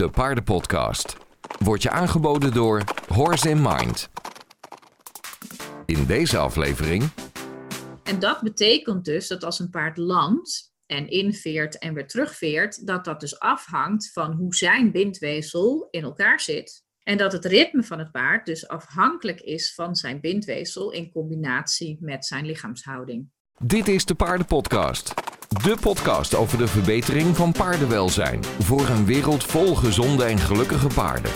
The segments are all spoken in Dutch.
de Paardenpodcast. Wordt je aangeboden door Horse in Mind. In deze aflevering. En dat betekent dus dat als een paard landt en inveert en weer terugveert, dat dat dus afhangt van hoe zijn bindweefsel in elkaar zit. En dat het ritme van het paard dus afhankelijk is van zijn bindweefsel in combinatie met zijn lichaamshouding. Dit is de Paardenpodcast. De podcast over de verbetering van paardenwelzijn. Voor een wereld vol gezonde en gelukkige paarden.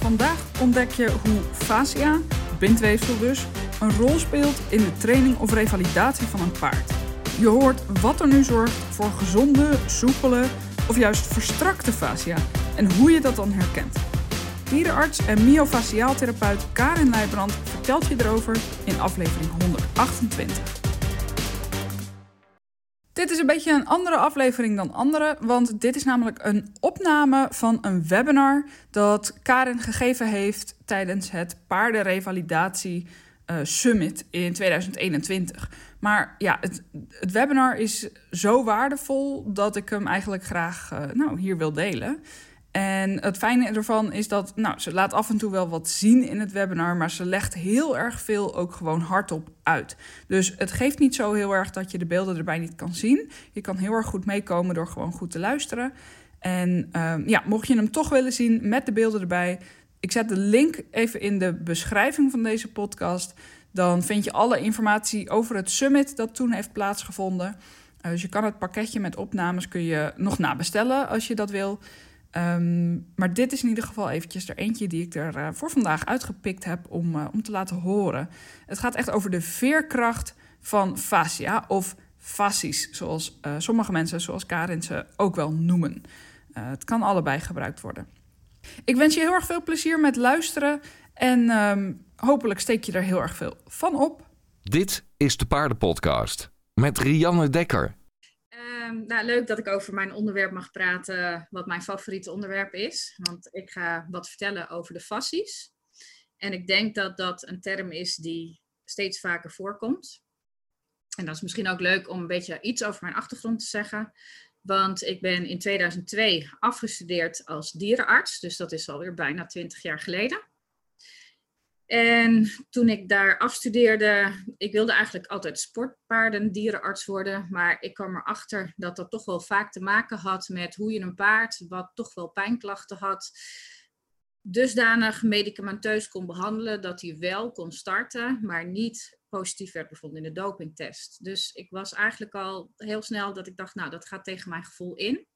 Vandaag ontdek je hoe fascia, bindweefsel dus, een rol speelt in de training of revalidatie van een paard. Je hoort wat er nu zorgt voor gezonde, soepele of juist verstrakte fascia en hoe je dat dan herkent. Dierenarts en myofasciaaltherapeut Karin Leijbrand vertelt je erover in aflevering 128. Dit is een beetje een andere aflevering dan andere, want dit is namelijk een opname van een webinar dat Karin gegeven heeft tijdens het Paardenrevalidatie uh, Summit in 2021. Maar ja, het, het, webinar is zo waardevol dat ik hem eigenlijk graag uh, nou, hier wil delen. En het fijne ervan is dat nou, ze laat af en toe wel wat zien in het webinar, maar ze legt heel erg veel ook gewoon hardop uit. Dus het geeft niet zo heel erg dat je de beelden erbij niet kan zien. Je kan heel erg goed meekomen door gewoon goed te luisteren. En uh, ja, mocht je hem toch willen zien met de beelden erbij, ik zet de link even in de beschrijving van deze podcast. Dan vind je alle informatie over het summit dat toen heeft plaatsgevonden. Uh, dus je kan het pakketje met opnames kun je nog nabestellen als je dat wil. Um, maar dit is in ieder geval eventjes er eentje die ik er uh, voor vandaag uitgepikt heb om, uh, om te laten horen. Het gaat echt over de veerkracht van fascia of fascies, zoals uh, sommige mensen, zoals Karin ze ook wel noemen. het kan allebei gebruikt worden. Ik wens je heel erg veel plezier met luisteren en um, hopelijk steek je er heel erg veel van op. Dit is de Paardenpodcast met Rianne Dekker. Um, nou, leuk dat ik over mijn onderwerp mag praten, wat mijn favoriete onderwerp is. Want ik ga wat vertellen over de fascies. En ik denk dat dat een term is die steeds vaker voorkomt. En dat is misschien ook leuk om een beetje iets over mijn achtergrond te zeggen. Want ik ben in 2002 afgestudeerd als dierenarts. Dus dat is alweer bijna 20 jaar geleden. En toen ik daar afstudeerde, ik wilde eigenlijk altijd sportpaarden, dierenarts worden. Maar ik kwam erachter dat dat toch wel vaak te maken had met hoe je een paard, wat toch wel pijnklachten had, dusdanig medicamenteus kon behandelen dat hij wel kon starten, maar niet positief werd bevonden in de dopingtest. Dus ik was eigenlijk al heel snel dat ik dacht, nou, dat gaat tegen mijn gevoel in.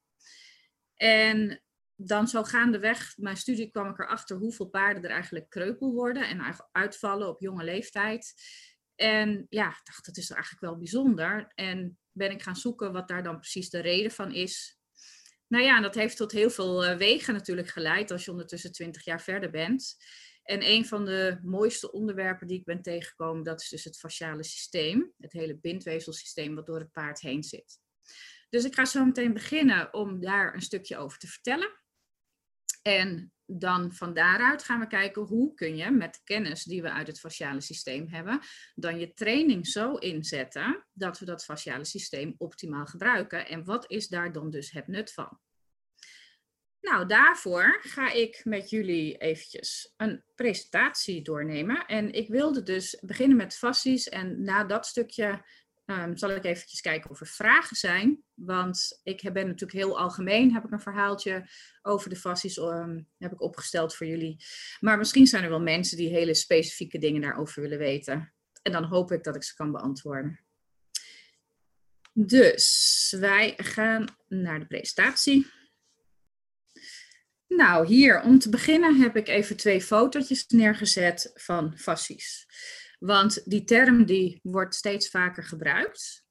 En dan zo gaandeweg mijn studie kwam ik erachter hoeveel paarden er eigenlijk kreupel worden en uitvallen op jonge leeftijd. En ja, ik dacht, dat is eigenlijk wel bijzonder. En ben ik gaan zoeken wat daar dan precies de reden van is. Nou ja, dat heeft tot heel veel uh, wegen natuurlijk geleid als je ondertussen 20 jaar verder bent. En een van de mooiste onderwerpen die ik ben tegengekomen, dat is dus het fasciale systeem. Het hele bindweefselsysteem wat door het paard heen zit. Dus ik ga zo meteen beginnen om daar een stukje over te vertellen. En dan van daaruit gaan we kijken hoe kun je met de kennis die we uit het fasciale systeem hebben, dan je training zo inzetten dat we dat fasciale systeem optimaal gebruiken. En wat is daar dan dus het nut van? Nou, daarvoor ga ik met jullie eventjes een presentatie doornemen. En ik wilde dus beginnen met fascies en na dat stukje Um, zal ik eventjes kijken of er vragen zijn. Want ik ben natuurlijk heel algemeen, heb ik een verhaaltje over de fascies um, heb ik opgesteld voor jullie. Maar misschien zijn er wel mensen die hele specifieke dingen daarover willen weten. En dan hoop ik dat ik ze kan beantwoorden. Dus wij gaan naar de presentatie. Nou, hier om te beginnen heb ik even twee fotootjes neergezet van fascies. Want die term die wordt steeds vaker gebruikt.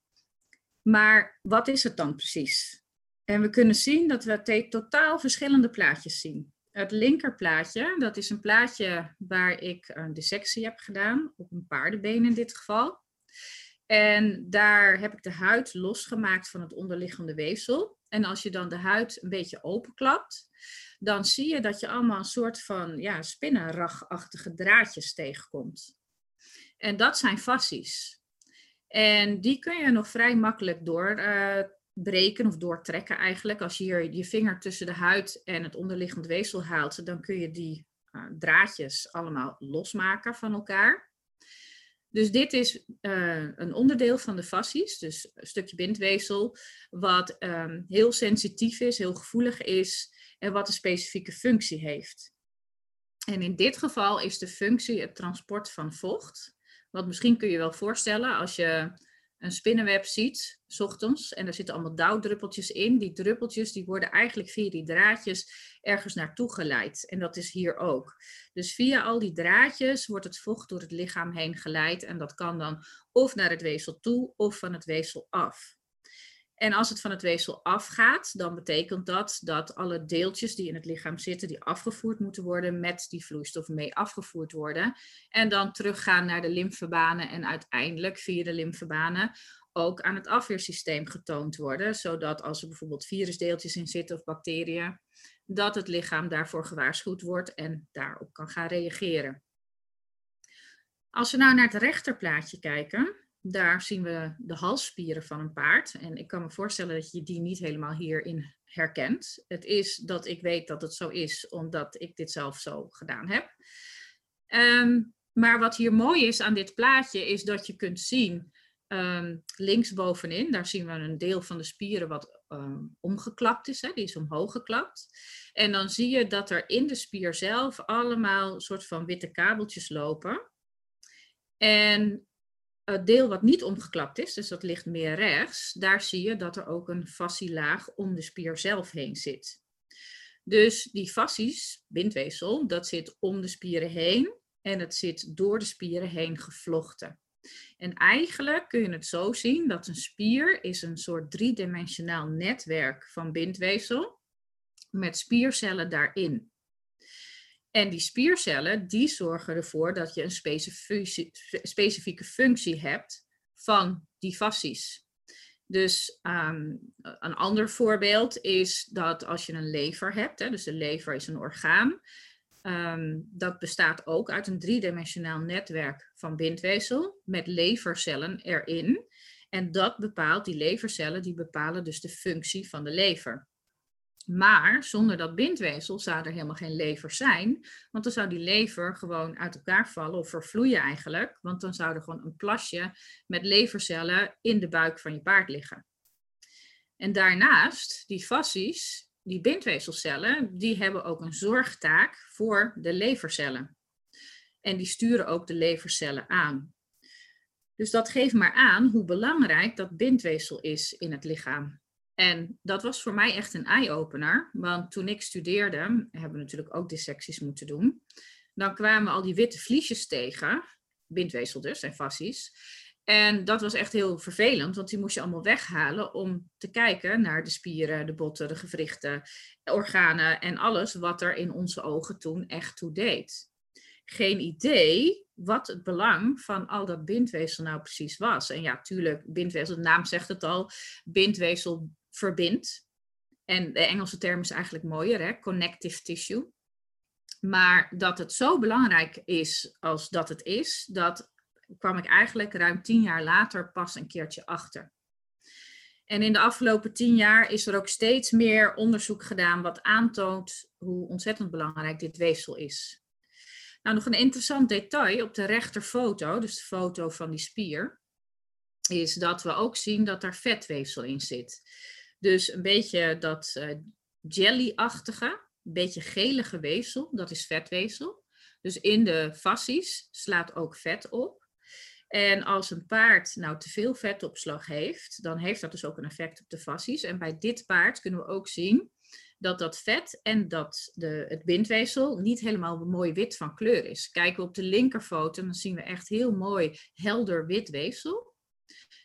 Maar wat is het dan precies? En we kunnen zien dat we totaal verschillende plaatjes zien. Het linkerplaatje, dat is een plaatje waar ik een dissectie heb gedaan, op een paardenbeen in dit geval. En daar heb ik de huid losgemaakt van het onderliggende weefsel. En als je dan de huid een beetje openklapt, dan zie je dat je allemaal een soort van ja, spinnenragachtige draadjes tegenkomt. En dat zijn fascies. En die kun je nog vrij makkelijk door doorbreken of doortrekken eigenlijk. Als je hier je vinger tussen de huid en het onderliggend weefsel haalt, dan kun je die uh, draadjes allemaal losmaken van elkaar. Dus dit is uh, een onderdeel van de fascies, dus een stukje bindweefsel, wat um, heel sensitief is, heel gevoelig is en wat een specifieke functie heeft. En in dit geval is de functie het transport van vocht. Want misschien kun je wel voorstellen als je een spinnenweb ziet, s ochtends, en er zitten allemaal dauwdruppeltjes in. Die druppeltjes die worden eigenlijk via die draadjes ergens naartoe geleid. En dat is hier ook. Dus via al die draadjes wordt het vocht door het lichaam heen geleid. En dat kan dan of naar het weefsel toe of van het weefsel af. En als het van het weefsel afgaat, dan betekent dat dat alle deeltjes die in het lichaam zitten, die afgevoerd moeten worden, met die vloeistof mee afgevoerd worden. En dan teruggaan naar de lymfebanen en uiteindelijk via de lymfebanen ook aan het afweersysteem getoond worden. Zodat als er bijvoorbeeld virusdeeltjes in zitten of bacteriën, dat het lichaam daarvoor gewaarschuwd wordt en daarop kan gaan reageren. Als we nou naar het rechterplaatje kijken, daar zien we de halsspieren van een paard. En ik kan me voorstellen dat je die niet helemaal hierin herkent. Het is dat ik weet dat het zo is, omdat ik dit zelf zo gedaan heb. Um, maar wat hier mooi is aan dit plaatje, is dat je kunt zien, um, links bovenin, daar zien we een deel van de spieren wat um, omgeklapt is. Hè? Die is omhoog geklapt. En dan zie je dat er in de spier zelf allemaal soort van witte kabeltjes lopen. En het deel wat niet omgeklapt is, dus dat ligt meer rechts, daar zie je dat er ook een fascielaag om de spier zelf heen zit. Dus die fascies, bindweefsel, dat zit om de spieren heen en het zit door de spieren heen gevlochten. En eigenlijk kun je het zo zien dat een spier is een soort driedimensionaal netwerk van bindweefsel met spiercellen daarin. En die spiercellen, die zorgen ervoor dat je een specifieke functie hebt van die fascies. Dus um, een ander voorbeeld is dat als je een lever hebt, hè, dus de lever is een orgaan, um, dat bestaat ook uit een driedimensionaal netwerk van bindweefsel met levercellen erin. En dat bepaalt, die levercellen, die bepalen dus de functie van de lever. Maar zonder dat bindweefsel zou er helemaal geen lever zijn. Want dan zou die lever gewoon uit elkaar vallen of vervloeien eigenlijk. Want dan zou er gewoon een plasje met levercellen in de buik van je paard liggen. En daarnaast, die fascies, die bindweefselcellen, die hebben ook een zorgtaak voor de levercellen. En die sturen ook de levercellen aan. Dus dat geeft maar aan hoe belangrijk dat bindweefsel is in het lichaam. En dat was voor mij echt een eye-opener. Want toen ik studeerde, hebben we natuurlijk ook dissecties moeten doen. Dan kwamen al die witte vliesjes tegen, bindweefsel dus, en fascies. En dat was echt heel vervelend, want die moest je allemaal weghalen om te kijken naar de spieren, de botten, de gewrichten, organen en alles wat er in onze ogen toen echt toe deed. Geen idee wat het belang van al dat bindweefsel nou precies was. En ja, tuurlijk, bindweefsel, de naam zegt het al, bindweefsel verbindt. En de Engelse term is eigenlijk mooier, hè? connective tissue. Maar dat het zo belangrijk is als dat het is, dat kwam ik eigenlijk ruim tien jaar later pas een keertje achter. En in de afgelopen tien jaar is er ook steeds meer onderzoek gedaan wat aantoont hoe ontzettend belangrijk dit weefsel is. Nou, nog een interessant detail op de rechterfoto, dus de foto van die spier, is dat we ook zien dat er vetweefsel in zit. Dus een beetje dat uh, jelly-achtige, een beetje gelige weefsel, dat is vetweefsel. Dus in de fascies slaat ook vet op. En als een paard nou te veel vetopslag heeft, dan heeft dat dus ook een effect op de fascies. En bij dit paard kunnen we ook zien dat dat vet en dat de, het bindweefsel niet helemaal mooi wit van kleur is. Kijken we op de linkerfoto, dan zien we echt heel mooi helder wit weefsel.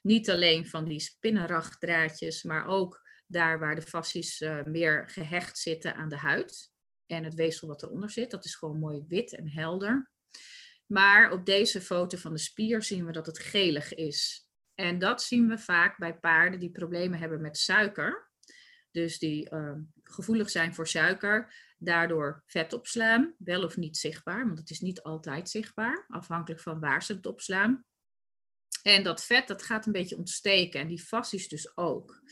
Niet alleen van die spinnenrachtdraadjes, maar ook daar waar de fascies uh, meer gehecht zitten aan de huid. En het weefsel wat eronder zit, dat is gewoon mooi wit en helder. Maar op deze foto van de spier zien we dat het gelig is. En dat zien we vaak bij paarden die problemen hebben met suiker. Dus die uh, gevoelig zijn voor suiker, daardoor vet opslaan, wel of niet zichtbaar, want het is niet altijd zichtbaar, afhankelijk van waar ze het opslaan. En dat vet, dat gaat een beetje ontsteken en die fascies dus ook.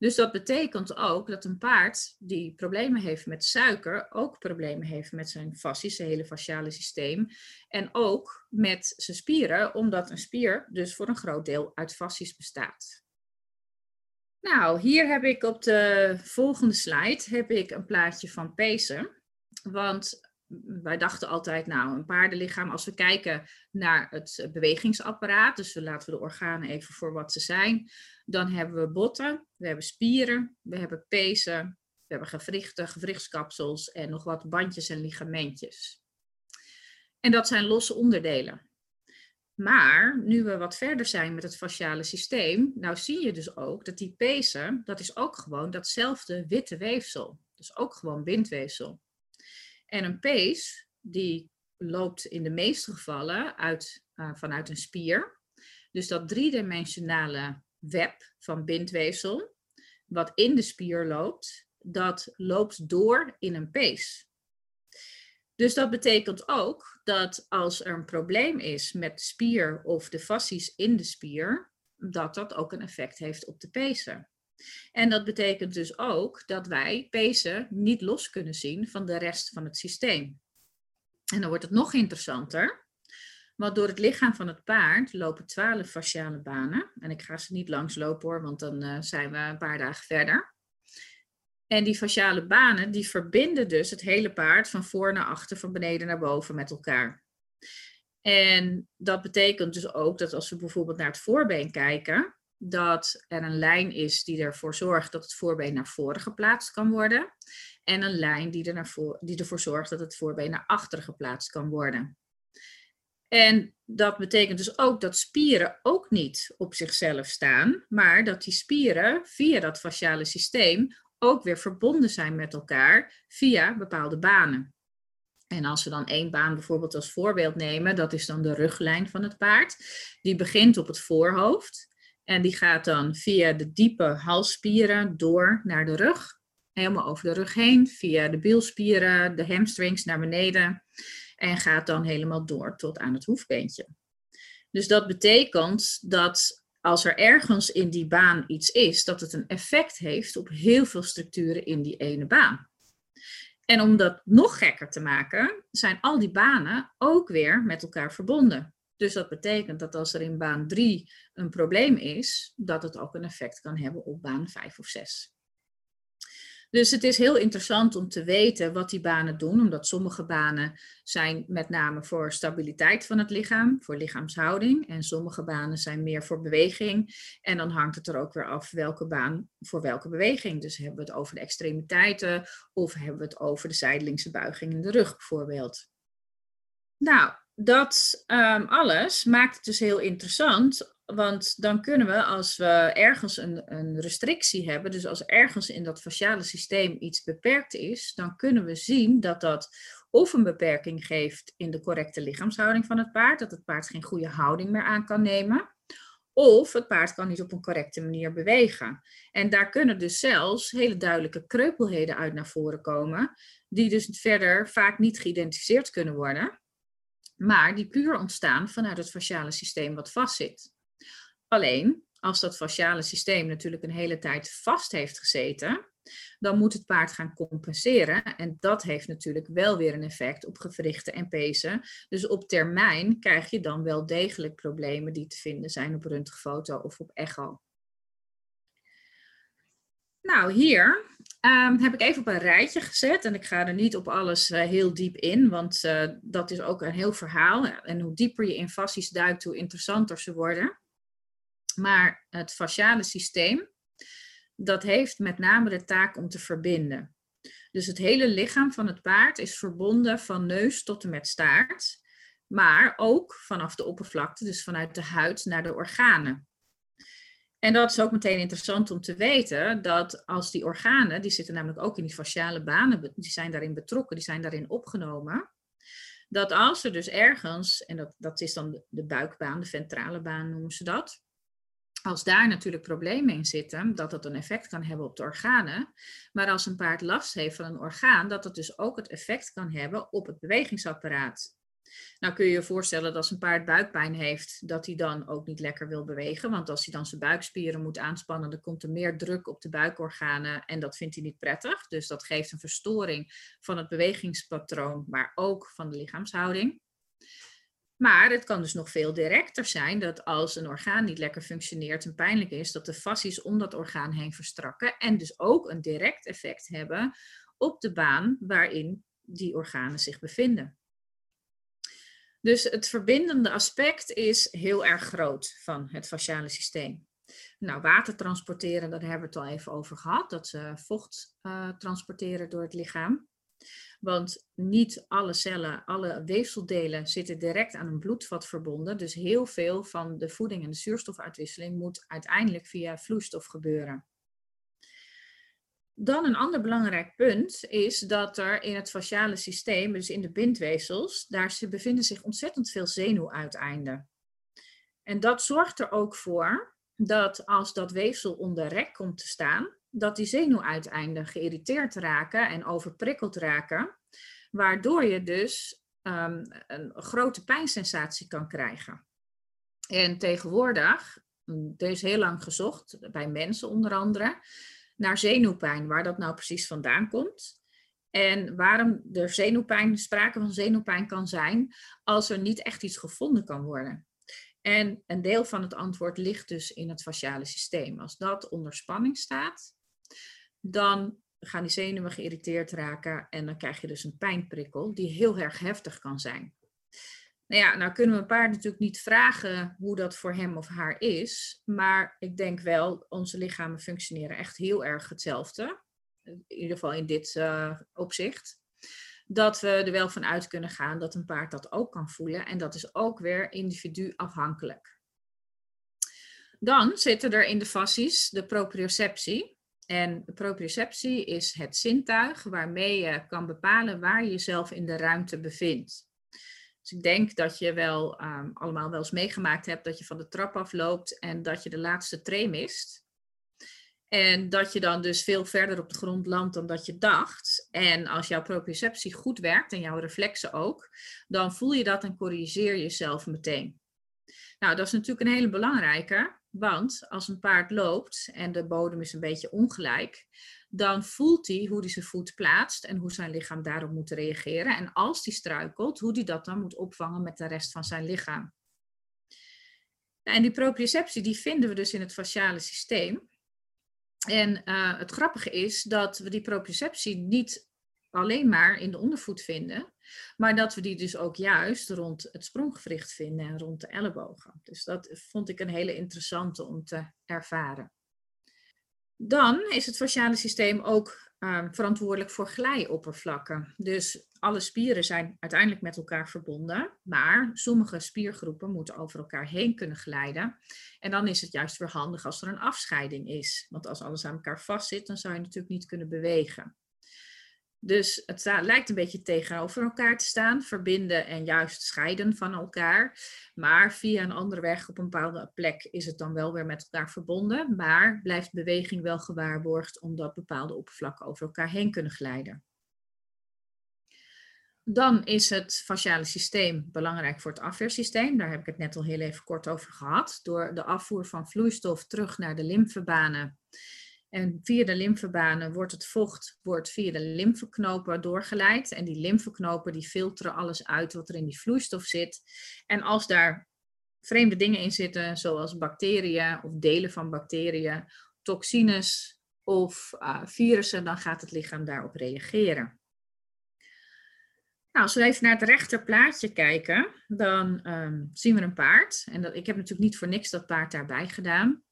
Dus dat betekent ook dat een paard die problemen heeft met suiker ook problemen heeft met zijn fascies, zijn hele fasciale systeem. En ook met zijn spieren, omdat een spier dus voor een groot deel uit fascies bestaat. Nou, hier heb ik op de volgende slide heb ik een plaatje van pezen. Want wij dachten altijd, nou, een paardenlichaam, als we kijken naar het bewegingsapparaat, dus laten we de organen even voor wat ze zijn, dan hebben we botten, we hebben spieren, we hebben pezen, we hebben gewrichten, gewrichtskapsels en nog wat bandjes en ligamentjes. En dat zijn losse onderdelen. Maar nu we wat verder zijn met het fasciale systeem, nou zie je dus ook dat die pezen, dat is ook gewoon datzelfde witte weefsel. Dus ook gewoon bindweefsel. En een pees, die loopt in de meeste gevallen uit, uh, vanuit een spier. Dus dat driedimensionale web van bindweefsel, wat in de spier loopt, dat loopt door in een pees. Dus dat betekent ook dat als er een probleem is met de spier of de fascies in de spier, dat dat ook een effect heeft op de pezen. En dat betekent dus ook dat wij pezen niet los kunnen zien van de rest van het systeem. En dan wordt het nog interessanter, want door het lichaam van het paard lopen twaalf fasciale banen. En ik ga ze niet langs lopen hoor, want dan uh, zijn we een paar dagen verder. En die fasciale banen, die verbinden dus het hele paard van voor naar achter, van beneden naar boven met elkaar. En dat betekent dus ook dat als we bijvoorbeeld naar het voorbeen kijken, dat er een lijn is die ervoor zorgt dat het voorbeen naar voren geplaatst kan worden. En een lijn die, er naar voor, die ervoor zorgt dat het voorbeen naar achteren geplaatst kan worden. En dat betekent dus ook dat spieren ook niet op zichzelf staan, maar dat die spieren via dat fasciale systeem ook weer verbonden zijn met elkaar via bepaalde banen. En als we dan één baan bijvoorbeeld als voorbeeld nemen, dat is dan de ruglijn van het paard. Die begint op het voorhoofd en die gaat dan via de diepe halsspieren door naar de rug. Helemaal over de rug heen, via de bilspieren, de hamstrings naar beneden. En gaat dan helemaal door tot aan het hoefbeentje. Dus dat betekent dat als er ergens in die baan iets is, dat het een effect heeft op heel veel structuren in die ene baan. En om dat nog gekker te maken, zijn al die banen ook weer met elkaar verbonden. Dus dat betekent dat als er in baan 3 een probleem is, dat het ook een effect kan hebben op baan 5 of 6. Dus het is heel interessant om te weten wat die banen doen, omdat sommige banen zijn met name voor stabiliteit van het lichaam, voor lichaamshouding, en sommige banen zijn meer voor beweging. En dan hangt het er ook weer af welke baan voor welke beweging. Dus hebben we het over de extremiteiten of hebben we het over de zijdelingse buiging in de rug bijvoorbeeld. Nou, dat um, alles maakt het dus heel interessant. Want dan kunnen we, als we ergens een, een restrictie hebben, dus als ergens in dat fasciale systeem iets beperkt is, dan kunnen we zien dat dat of een beperking geeft in de correcte lichaamshouding van het paard, dat het paard geen goede houding meer aan kan nemen. Of het paard kan niet op een correcte manier bewegen. En daar kunnen dus zelfs hele duidelijke kreupelheden uit naar voren komen, die dus verder vaak niet geïdentificeerd kunnen worden maar die puur ontstaan vanuit het fasciale systeem wat vastzit. Alleen, als dat fasciale systeem natuurlijk een hele tijd vast heeft gezeten, dan moet het paard gaan compenseren. En dat heeft natuurlijk wel weer een effect op gewrichten en pezen. Dus op termijn krijg je dan wel degelijk problemen die te vinden zijn op röntgenfoto of op echo. Nou, hier um, heb ik even op een rijtje gezet. En ik ga er niet op alles uh, heel diep in, want uh, dat is ook een heel verhaal. En hoe dieper je in fascies duikt, hoe interessanter ze worden. Maar het fasciale systeem, dat heeft met name de taak om te verbinden. Dus het hele lichaam van het paard is verbonden van neus tot en met staart. Maar ook vanaf de oppervlakte, dus vanuit de huid naar de organen. En dat is ook meteen interessant om te weten dat als die organen, die zitten namelijk ook in die fasciale banen, die zijn daarin betrokken, die zijn daarin opgenomen. Dat als er dus ergens, en dat, dat is dan de buikbaan, de ventrale baan noemen ze dat. Als daar natuurlijk problemen in zitten, dat dat een effect kan hebben op de organen. Maar als een paard last heeft van een orgaan, dat het dus ook het effect kan hebben op het bewegingsapparaat. Nou kun je je voorstellen dat als een paard buikpijn heeft, dat hij dan ook niet lekker wil bewegen. Want als hij dan zijn buikspieren moet aanspannen, dan komt er meer druk op de buikorganen en dat vindt hij niet prettig. Dus dat geeft een verstoring van het bewegingspatroon, maar ook van de lichaamshouding. Maar het kan dus nog veel directer zijn dat als een orgaan niet lekker functioneert en pijnlijk is, dat de fascies om dat orgaan heen verstrakken en dus ook een direct effect hebben op de baan waarin die organen zich bevinden. Dus het verbindende aspect is heel erg groot van het fasciale systeem. Nou, water transporteren, daar hebben we het al even over gehad, dat ze vocht uh, transporteren door het lichaam. Want niet alle cellen, alle weefseldelen zitten direct aan een bloedvat verbonden. Dus heel veel van de voeding en de zuurstofuitwisseling moet uiteindelijk via vloeistof gebeuren. Dan een ander belangrijk punt is dat er in het fasciale systeem, dus in de bindweefsels, daar bevinden zich ontzettend veel zenuwuiteinden. En dat zorgt er ook voor dat als dat weefsel onder rek komt te staan, dat die zenuwuiteinden geïrriteerd raken en overprikkeld raken, waardoor je dus um, een grote pijnsensatie kan krijgen. En tegenwoordig, er is heel lang gezocht, bij mensen onder andere, naar zenuwpijn, waar dat nou precies vandaan komt. En waarom er zenuwpijn, sprake van zenuwpijn kan zijn, als er niet echt iets gevonden kan worden. En een deel van het antwoord ligt dus in het fasciale systeem. Als dat onder spanning staat, dan gaan die zenuwen geïrriteerd raken en dan krijg je dus een pijnprikkel die heel erg heftig kan zijn. Nou ja, nou kunnen we een paard natuurlijk niet vragen hoe dat voor hem of haar is, maar ik denk wel, onze lichamen functioneren echt heel erg hetzelfde. In ieder geval in dit uh, opzicht. Dat we er wel van uit kunnen gaan dat een paard dat ook kan voelen. En dat is ook weer individu afhankelijk. Dan zitten er in de fascies de proprioceptie. En proprioceptie is het zintuig waarmee je kan bepalen waar je jezelf in de ruimte bevindt. Dus ik denk dat je wel um, allemaal wel eens meegemaakt hebt dat je van de trap afloopt en dat je de laatste tree mist. En dat je dan dus veel verder op de grond landt dan dat je dacht. En als jouw proprioceptie goed werkt en jouw reflexen ook, dan voel je dat en corrigeer jezelf meteen. Nou, dat is natuurlijk een hele belangrijke, want als een paard loopt en de bodem is een beetje ongelijk, dan voelt hij hoe hij zijn voet plaatst en hoe zijn lichaam daarop moet reageren. En als hij struikelt, hoe hij dat dan moet opvangen met de rest van zijn lichaam. En die proprioceptie die vinden we dus in het fasciale systeem. En uh, het grappige is dat we die proprioceptie niet alleen maar in de ondervoet vinden, maar dat we die dus ook juist rond het spronggewricht vinden en rond de ellebogen. Dus dat vond ik een hele interessante om te ervaren. Dan is het fasciale systeem ook um, verantwoordelijk voor glijoppervlakken. Dus alle spieren zijn uiteindelijk met elkaar verbonden, maar sommige spiergroepen moeten over elkaar heen kunnen glijden. En dan is het juist weer handig als er een afscheiding is. Want als alles aan elkaar vastzit, dan zou je natuurlijk niet kunnen bewegen. Dus het lijkt een beetje tegenover elkaar te staan, verbinden en juist scheiden van elkaar. Maar via een andere weg op een bepaalde plek is het dan wel weer met elkaar verbonden. Maar blijft beweging wel gewaarborgd omdat bepaalde oppervlakken over elkaar heen kunnen glijden. Dan is het fasciale systeem belangrijk voor het afweersysteem. Daar heb ik het net al heel even kort over gehad. Door de afvoer van vloeistof terug naar de lymfebanen en via de lymfebanen wordt het vocht wordt via de lymfeknopen doorgeleid. En die lymfeknopen die filteren alles uit wat er in die vloeistof zit. En als daar vreemde dingen in zitten, zoals bacteriën of delen van bacteriën, toxines of uh, virussen, dan gaat het lichaam daarop reageren. Nou, als we even naar het rechterplaatje kijken, dan um, zien we een paard. En dat, ik heb natuurlijk niet voor niks dat paard daarbij gedaan.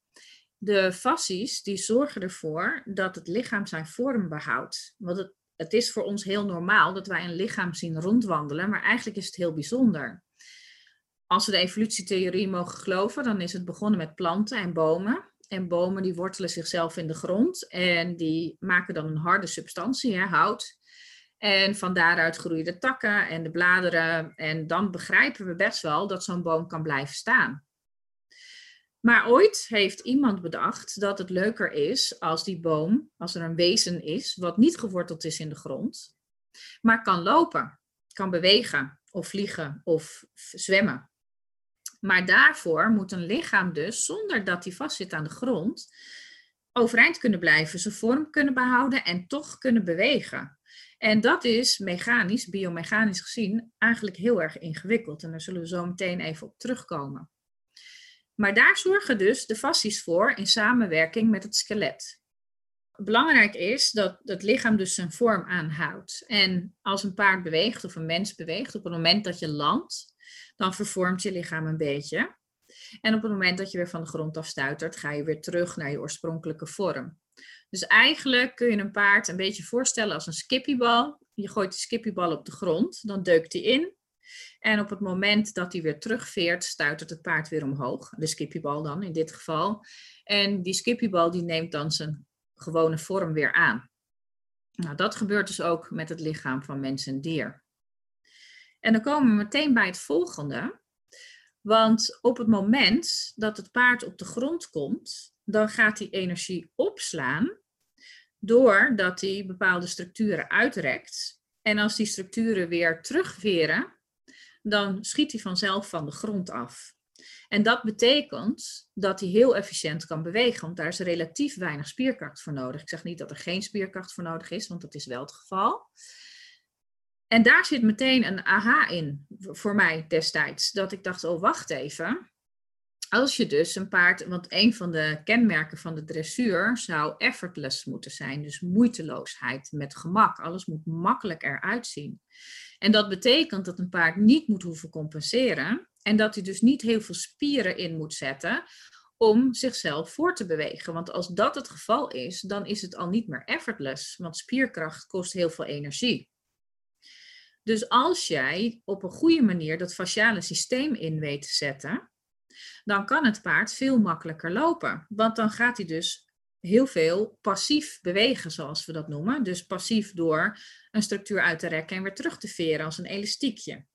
De fascies die zorgen ervoor dat het lichaam zijn vorm behoudt. Want het, het is voor ons heel normaal dat wij een lichaam zien rondwandelen, maar eigenlijk is het heel bijzonder. Als we de evolutietheorie mogen geloven, dan is het begonnen met planten en bomen. En bomen die wortelen zichzelf in de grond en die maken dan een harde substantie, hè, hout. En van daaruit groeien de takken en de bladeren. En dan begrijpen we best wel dat zo'n boom kan blijven staan. Maar ooit heeft iemand bedacht dat het leuker is als die boom, als er een wezen is wat niet geworteld is in de grond, maar kan lopen, kan bewegen of vliegen of zwemmen. Maar daarvoor moet een lichaam dus, zonder dat hij vastzit aan de grond, overeind kunnen blijven, zijn vorm kunnen behouden en toch kunnen bewegen. En dat is mechanisch, biomechanisch gezien, eigenlijk heel erg ingewikkeld. En daar zullen we zo meteen even op terugkomen. Maar daar zorgen dus de fascies voor in samenwerking met het skelet. Belangrijk is dat het lichaam dus zijn vorm aanhoudt. En als een paard beweegt of een mens beweegt, op het moment dat je landt, dan vervormt je lichaam een beetje. En op het moment dat je weer van de grond af stuitert, ga je weer terug naar je oorspronkelijke vorm. Dus eigenlijk kun je een paard een beetje voorstellen als een skippiebal. Je gooit de skippiebal op de grond, dan deukt hij in. En op het moment dat hij weer terugveert, stuitert het paard weer omhoog. De skippiebal dan in dit geval. En die skippiebal die neemt dan zijn gewone vorm weer aan. Nou, dat gebeurt dus ook met het lichaam van mens en dier. En dan komen we meteen bij het volgende. Want op het moment dat het paard op de grond komt, dan gaat hij energie opslaan doordat hij bepaalde structuren uitrekt. En als die structuren weer terugveren, dan schiet hij vanzelf van de grond af. En dat betekent dat hij heel efficiënt kan bewegen, want daar is relatief weinig spierkracht voor nodig. Ik zeg niet dat er geen spierkracht voor nodig is, want dat is wel het geval. En daar zit meteen een aha in voor mij destijds. Dat ik dacht, oh wacht even. Als je dus een paard, want een van de kenmerken van de dressuur zou effortless moeten zijn. Dus moeiteloosheid, met gemak. Alles moet makkelijk eruit zien. En dat betekent dat een paard niet moet hoeven compenseren. En dat hij dus niet heel veel spieren in moet zetten om zichzelf voor te bewegen. Want als dat het geval is, dan is het al niet meer effortless. Want spierkracht kost heel veel energie. Dus als jij op een goede manier dat fasciale systeem in weet te zetten, dan kan het paard veel makkelijker lopen. Want dan gaat hij dus heel veel passief bewegen, zoals we dat noemen. Dus passief door een structuur uit te rekken en weer terug te veren als een elastiekje.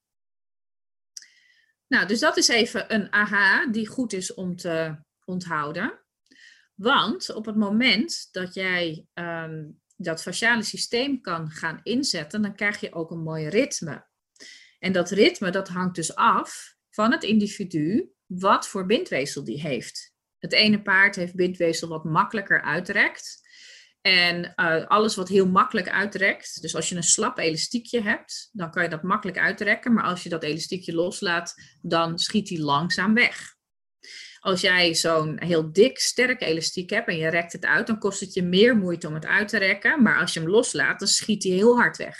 Nou, dus dat is even een aha die goed is om te onthouden. Want op het moment dat jij ehm, dat fasciale systeem kan gaan inzetten, dan krijg je ook een mooi ritme. En dat ritme, dat hangt dus af van het individu wat voor bindweefsel die heeft. Het ene paard heeft bindweefsel wat makkelijker uitrekt. En uh, alles wat heel makkelijk uitrekt, dus als je een slap elastiekje hebt, dan kan je dat makkelijk uitrekken. Maar als je dat elastiekje loslaat, dan schiet die langzaam weg. Als jij zo'n heel dik, sterk elastiek hebt en je rekt het uit, dan kost het je meer moeite om het uit te rekken. Maar als je hem loslaat, dan schiet hij heel hard weg.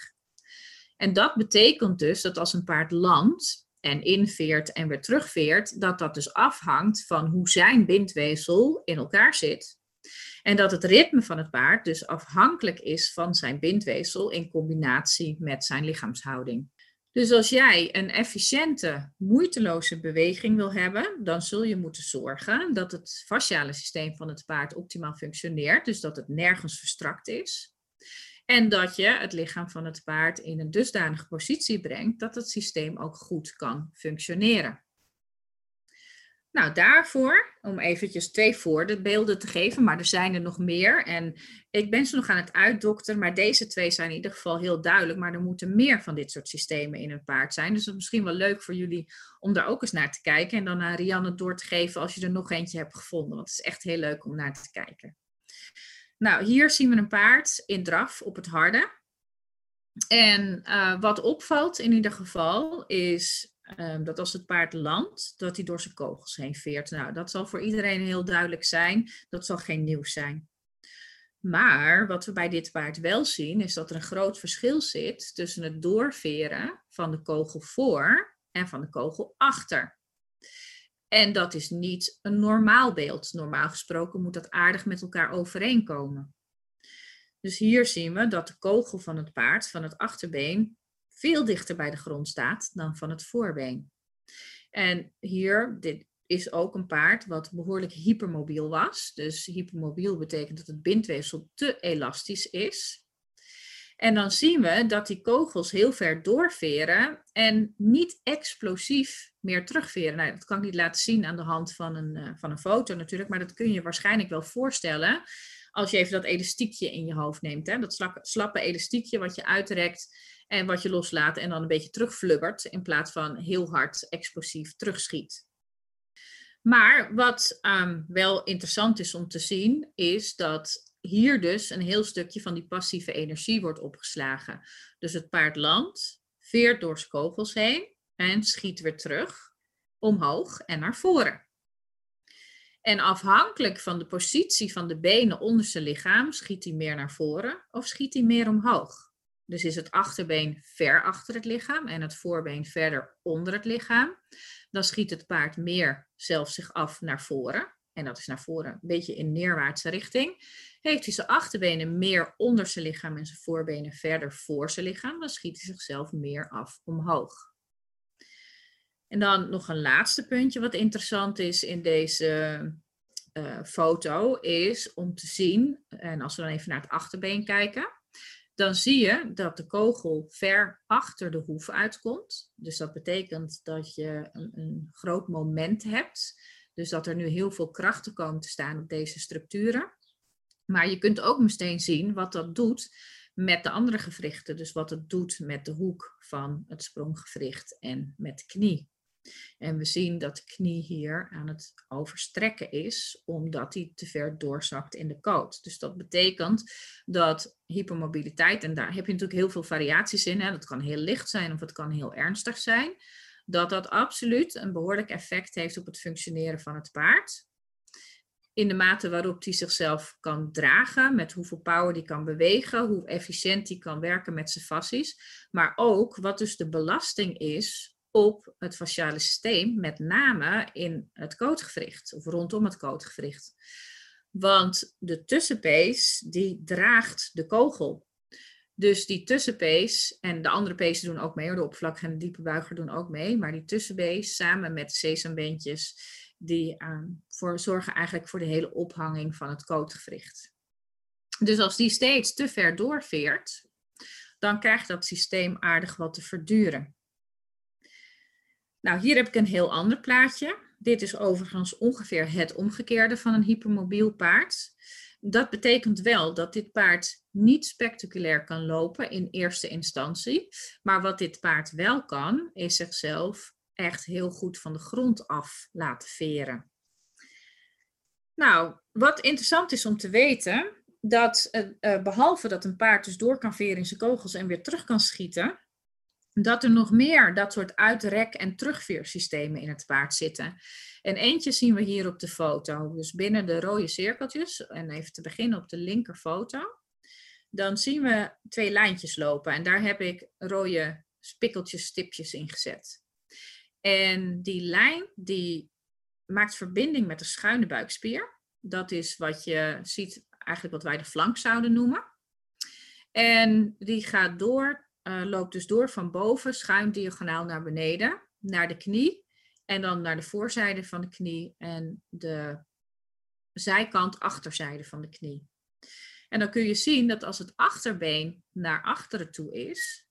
En dat betekent dus dat als een paard landt en inveert en weer terugveert, dat dat dus afhangt van hoe zijn bindweefsel in elkaar zit. En dat het ritme van het paard dus afhankelijk is van zijn bindweefsel in combinatie met zijn lichaamshouding. Dus als jij een efficiënte, moeiteloze beweging wil hebben, dan zul je moeten zorgen dat het fasciale systeem van het paard optimaal functioneert, dus dat het nergens verstrakt is. En dat je het lichaam van het paard in een dusdanige positie brengt dat het systeem ook goed kan functioneren. Nou, daarvoor, om eventjes twee voorbeelden te geven, maar er zijn er nog meer. En ik ben ze nog aan het uitdokteren, maar deze twee zijn in ieder geval heel duidelijk. Maar er moeten meer van dit soort systemen in een paard zijn. Dus het is misschien wel leuk voor jullie om daar ook eens naar te kijken. En dan aan Rianne door te geven als je er nog eentje hebt gevonden. Want het is echt heel leuk om naar te kijken. Nou, hier zien we een paard in draf op het harde. En uh, wat opvalt in ieder geval is Ehm, dat als het paard landt, dat hij door zijn kogels heen veert. Nou, dat zal voor iedereen heel duidelijk zijn. Dat zal geen nieuws zijn. Maar wat we bij dit paard wel zien, is dat er een groot verschil zit tussen het doorveren van de kogel voor en van de kogel achter. En dat is niet een normaal beeld. Normaal gesproken moet dat aardig met elkaar overeenkomen. Dus hier zien we dat de kogel van het paard, van het achterbeen, veel dichter bij de grond staat dan van het voorbeen. En hier, dit is ook een paard wat behoorlijk hypermobiel was. Dus hypermobiel betekent dat het bindweefsel te elastisch is. En dan zien we dat die kogels heel ver doorveren en niet explosief meer terugveren. Nou, dat kan ik niet laten zien aan de hand van een, uh, van een foto natuurlijk, maar dat kun je waarschijnlijk wel voorstellen als je even dat elastiekje in je hoofd neemt. Hè? Dat slappe elastiekje wat je uitrekt En wat je loslaat en dan een beetje terugflubbert in plaats van heel hard explosief terugschiet. Maar wat ehm, wel interessant is om te zien, is dat hier dus een heel stukje van die passieve energie wordt opgeslagen. Dus het paard landt, veert door zijn heen en schiet weer terug, omhoog en naar voren. En afhankelijk van de positie van de benen onder zijn lichaam, schiet hij meer naar voren of schiet hij meer omhoog. Dus is het achterbeen ver achter het lichaam en het voorbeen verder onder het lichaam, dan schiet het paard meer zelf zich af naar voren. En dat is naar voren, een beetje in neerwaartse richting. Heeft hij zijn achterbenen meer onder zijn lichaam en zijn voorbenen verder voor zijn lichaam, dan schiet hij zichzelf meer af omhoog. En dan nog een laatste puntje wat interessant is in deze uh, foto, is om te zien, en als we dan even naar het achterbeen kijken, dan zie je dat de kogel ver achter de hoef uitkomt. Dus dat betekent dat je een, een groot moment hebt. Dus dat er nu heel veel krachten komen te staan op deze structuren. Maar je kunt ook meteen zien wat dat doet met de andere gewrichten. Dus wat het doet met de hoek van het spronggewricht en met de knie. En we zien dat de knie hier aan het overstrekken is, omdat hij te ver doorzakt in de koot. Dus dat betekent dat hypermobiliteit, en daar heb je natuurlijk heel veel variaties in, hè, dat kan heel licht zijn of het kan heel ernstig zijn, dat dat absoluut een behoorlijk effect heeft op het functioneren van het paard. In de mate waarop hij zichzelf kan dragen, met hoeveel power die kan bewegen, hoe efficiënt hij kan werken met zijn fassies. Maar ook wat dus de belasting is op het fasciale systeem, met name in het kootgewricht of rondom het kootgewricht. Want de tussenpees die draagt de kogel. Dus die tussenpees, en de andere pezen doen ook mee, de oppervlakkige en de diepe buiger doen ook mee, maar die tussenpees samen met sesambeentjes, die uh, voor, zorgen eigenlijk voor de hele ophanging van het kootgewricht. Dus als die steeds te ver doorveert, dan krijgt dat systeem aardig wat te verduren. Nou, hier heb ik een heel ander plaatje. Dit is overigens ongeveer het omgekeerde van een hypermobiel paard. Dat betekent wel dat dit paard niet spectaculair kan lopen in eerste instantie. Maar wat dit paard wel kan, is zichzelf echt heel goed van de grond af laten veren. Nou, wat interessant is om te weten, dat uh, behalve dat een paard dus door kan veren in zijn kogels en weer terug kan schieten, dat er nog meer dat soort uitrek- en terugveersystemen in het paard zitten. En eentje zien we hier op de foto. Dus binnen de rode cirkeltjes, en even te beginnen op de linker foto, dan zien we twee lijntjes lopen. En daar heb ik rode spikkeltjes, stipjes in gezet. En die lijn die maakt verbinding met de schuine buikspier. Dat is wat je ziet, eigenlijk wat wij de flank zouden noemen. En die gaat door uh, loopt dus door van boven, schuin diagonaal naar beneden, naar de knie. En dan naar de voorzijde van de knie en de zijkant achterzijde van de knie. En dan kun je zien dat als het achterbeen naar achteren toe is,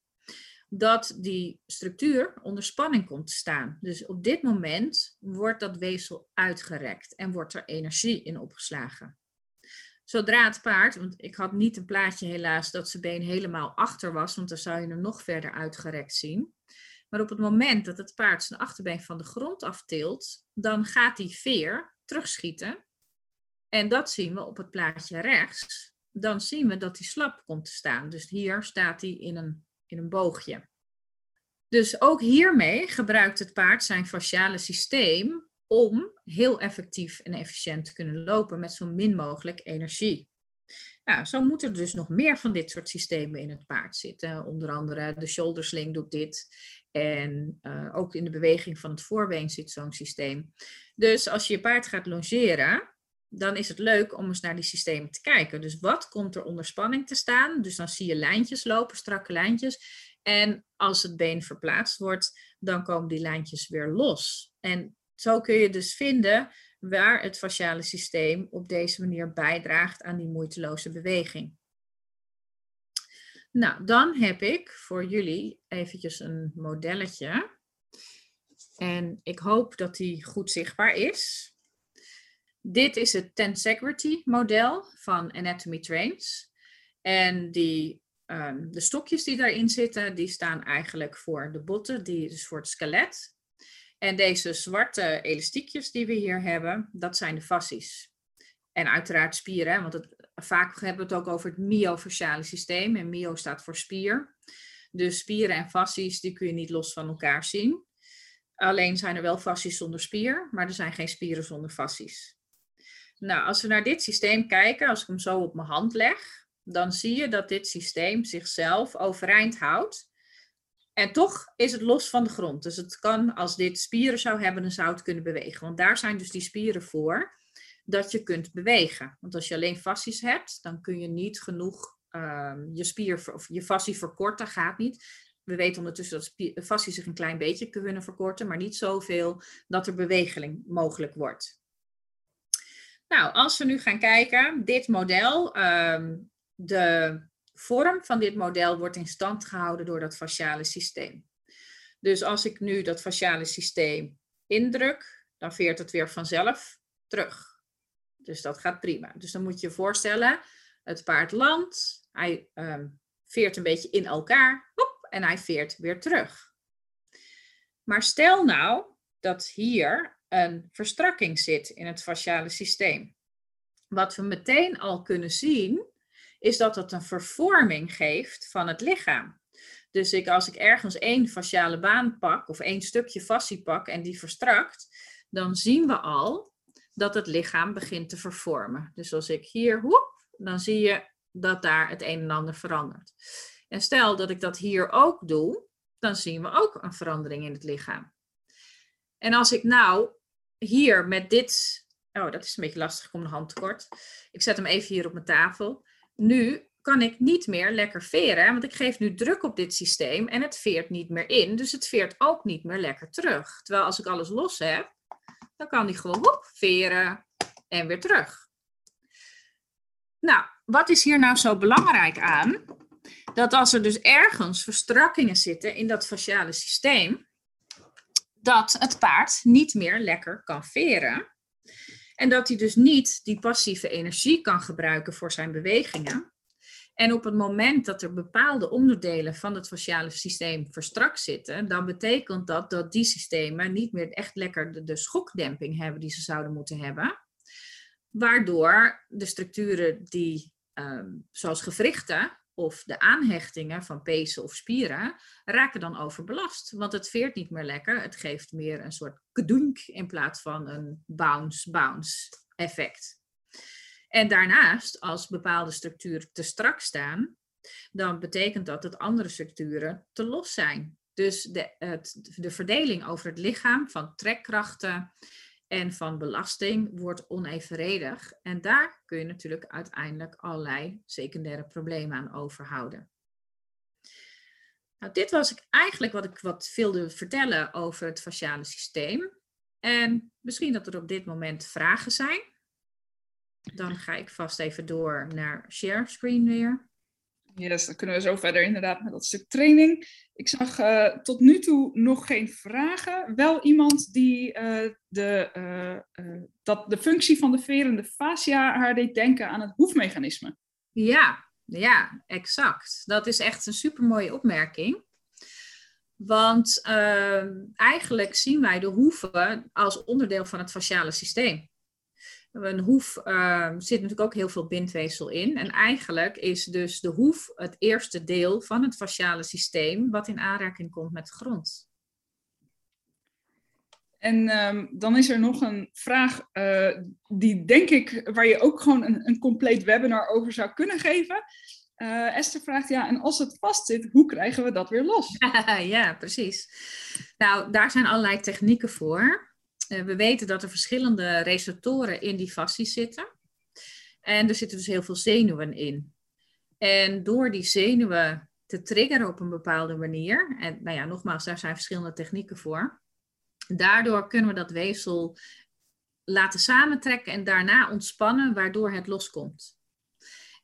dat die structuur onder spanning komt te staan. Dus op dit moment wordt dat weefsel uitgerekt en wordt er energie in opgeslagen. Zodra het paard, want ik had niet een plaatje helaas dat zijn been helemaal achter was, want dan zou je hem nog verder uitgerekt zien. Maar op het moment dat het paard zijn achterbeen van de grond aftilt, dan gaat die veer terugschieten. En dat zien we op het plaatje rechts. Dan zien we dat hij slap komt te staan. Dus hier staat hij in een, in een boogje. Dus ook hiermee gebruikt het paard zijn fasciale systeem om heel effectief en efficiënt te kunnen lopen met zo min mogelijk energie. Nou, zo moeten er dus nog meer van dit soort systemen in het paard zitten. Onder andere de shoulder sling doet dit. En uh, ook in de beweging van het voorbeen zit zo'n systeem. Dus als je je paard gaat longeren, dan is het leuk om eens naar die systemen te kijken. Dus wat komt er onder spanning te staan? Dus dan zie je lijntjes lopen, strakke lijntjes. En als het been verplaatst wordt, dan komen die lijntjes weer los. En zo kun je dus vinden waar het fasciale systeem op deze manier bijdraagt aan die moeiteloze beweging. Nou, dan heb ik voor jullie eventjes een modelletje. En ik hoop dat die goed zichtbaar is. Dit is het tensegrity model van Anatomy Trains. En die ehm, de stokjes die daarin zitten, die staan eigenlijk voor de botten, die dus voor het skelet. En deze zwarte elastiekjes die we hier hebben, dat zijn de fascies. En uiteraard spieren, want het, vaak hebben we het ook over het myofasciale systeem. En myo staat voor spier. Dus spieren en fascies, die kun je niet los van elkaar zien. Alleen zijn er wel fascies zonder spier, maar er zijn geen spieren zonder fascies. Nou, als we naar dit systeem kijken, als ik hem zo op mijn hand leg, dan zie je dat dit systeem zichzelf overeind houdt. En toch is het los van de grond. Dus het kan, als dit spieren zou hebben, dan zou het kunnen bewegen. Want daar zijn dus die spieren voor, dat je kunt bewegen. Want als je alleen fascies hebt, dan kun je niet genoeg ehm, je spier of je fascie verkorten, gaat niet. We weten ondertussen dat fascies zich een klein beetje kunnen verkorten, maar niet zoveel dat er beweging mogelijk wordt. Nou, als we nu gaan kijken, dit model, ehm, de vorm van dit model wordt in stand gehouden door dat fasciale systeem. Dus als ik nu dat fasciale systeem indruk, dan veert het weer vanzelf terug. Dus dat gaat prima. Dus dan moet je je voorstellen, het paard landt, hij um, veert een beetje in elkaar, hop, en hij veert weer terug. Maar stel nou dat hier een verstrakking zit in het fasciale systeem. Wat we meteen al kunnen zien, is dat het een vervorming geeft van het lichaam. Dus ik, als ik ergens één fasciale baan pak of één stukje fascie pak en die verstrakt, dan zien we al dat het lichaam begint te vervormen. Dus als ik hier hoep, dan zie je dat daar het een en ander verandert. En stel dat ik dat hier ook doe, dan zien we ook een verandering in het lichaam. En als ik nou hier met dit. Oh, dat is een beetje lastig, ik kom de hand tekort. Ik zet hem even hier op mijn tafel. Nu kan ik niet meer lekker veren, want ik geef nu druk op dit systeem en het veert niet meer in. Dus het veert ook niet meer lekker terug. Terwijl als ik alles los heb, dan kan die gewoon woep, veren en weer terug. Nou, wat is hier nou zo belangrijk aan? Dat als er dus ergens verstrakkingen zitten in dat fasciale systeem, dat het paard niet meer lekker kan veren. En dat hij dus niet die passieve energie kan gebruiken voor zijn bewegingen. En op het moment dat er bepaalde onderdelen van het fasciale systeem verstrakt zitten, dan betekent dat dat die systemen niet meer echt lekker de, schokdemping hebben die ze zouden moeten hebben. Waardoor de structuren die, ehm, zoals gewrichten, of de aanhechtingen van pezen of spieren raken dan overbelast. Want het veert niet meer lekker. Het geeft meer een soort kedoenk in plaats van een bounce-bounce effect. En daarnaast, als bepaalde structuren te strak staan, dan betekent dat dat andere structuren te los zijn. Dus de, het, de verdeling over het lichaam van trekkrachten en van belasting wordt onevenredig. En daar kun je natuurlijk uiteindelijk allerlei secundaire problemen aan overhouden. Nou, dit was eigenlijk wat ik wat wilde vertellen over het fasciale systeem. En misschien dat er op dit moment vragen zijn. Dan ga ik vast even door naar share screen weer. Yes, dan kunnen we zo verder inderdaad met dat stuk training. Ik zag uh, tot nu toe nog geen vragen. Wel iemand die uh, de, uh, dat de functie van de verende fascia haar deed denken aan het hoefmechanisme. Ja, ja, exact. Dat is echt een supermooie opmerking. Want ehm, eigenlijk zien wij de hoeven als onderdeel van het fasciale systeem. Een hoef uh, zit natuurlijk ook heel veel bindweefsel in. En eigenlijk is dus de hoef het eerste deel van het fasciale systeem wat in aanraking komt met de grond. En um, dan is er nog een vraag uh, die denk ik, waar je ook gewoon een, een compleet webinar over zou kunnen geven. Uh, Esther vraagt, ja, en als het vast zit, hoe krijgen we dat weer los? ja, precies. Nou, daar zijn allerlei technieken voor. Eh, we weten dat er verschillende receptoren in die fascies zitten. En er zitten dus heel veel zenuwen in. En door die zenuwen te triggeren op een bepaalde manier, en nou ja, nogmaals, daar zijn verschillende technieken voor. Daardoor kunnen we dat weefsel laten samentrekken en daarna ontspannen, waardoor het loskomt.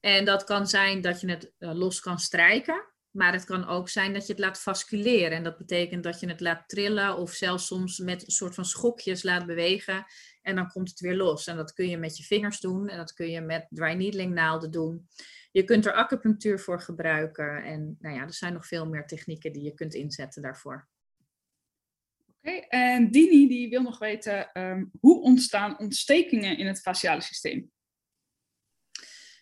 En dat kan zijn dat je het eh, los kan strijken. Maar het kan ook zijn dat je het laat vasculeren. En dat betekent dat je het laat trillen of zelfs soms met een soort van schokjes laat bewegen. En dan komt het weer los. En dat kun je met je vingers doen en dat kun je met dry needling naalden doen. Je kunt er acupunctuur voor gebruiken. En nou ja, er zijn nog veel meer technieken die je kunt inzetten daarvoor. Oké, en Dini die wil nog weten ehm, hoe ontstaan ontstekingen in het faciale systeem?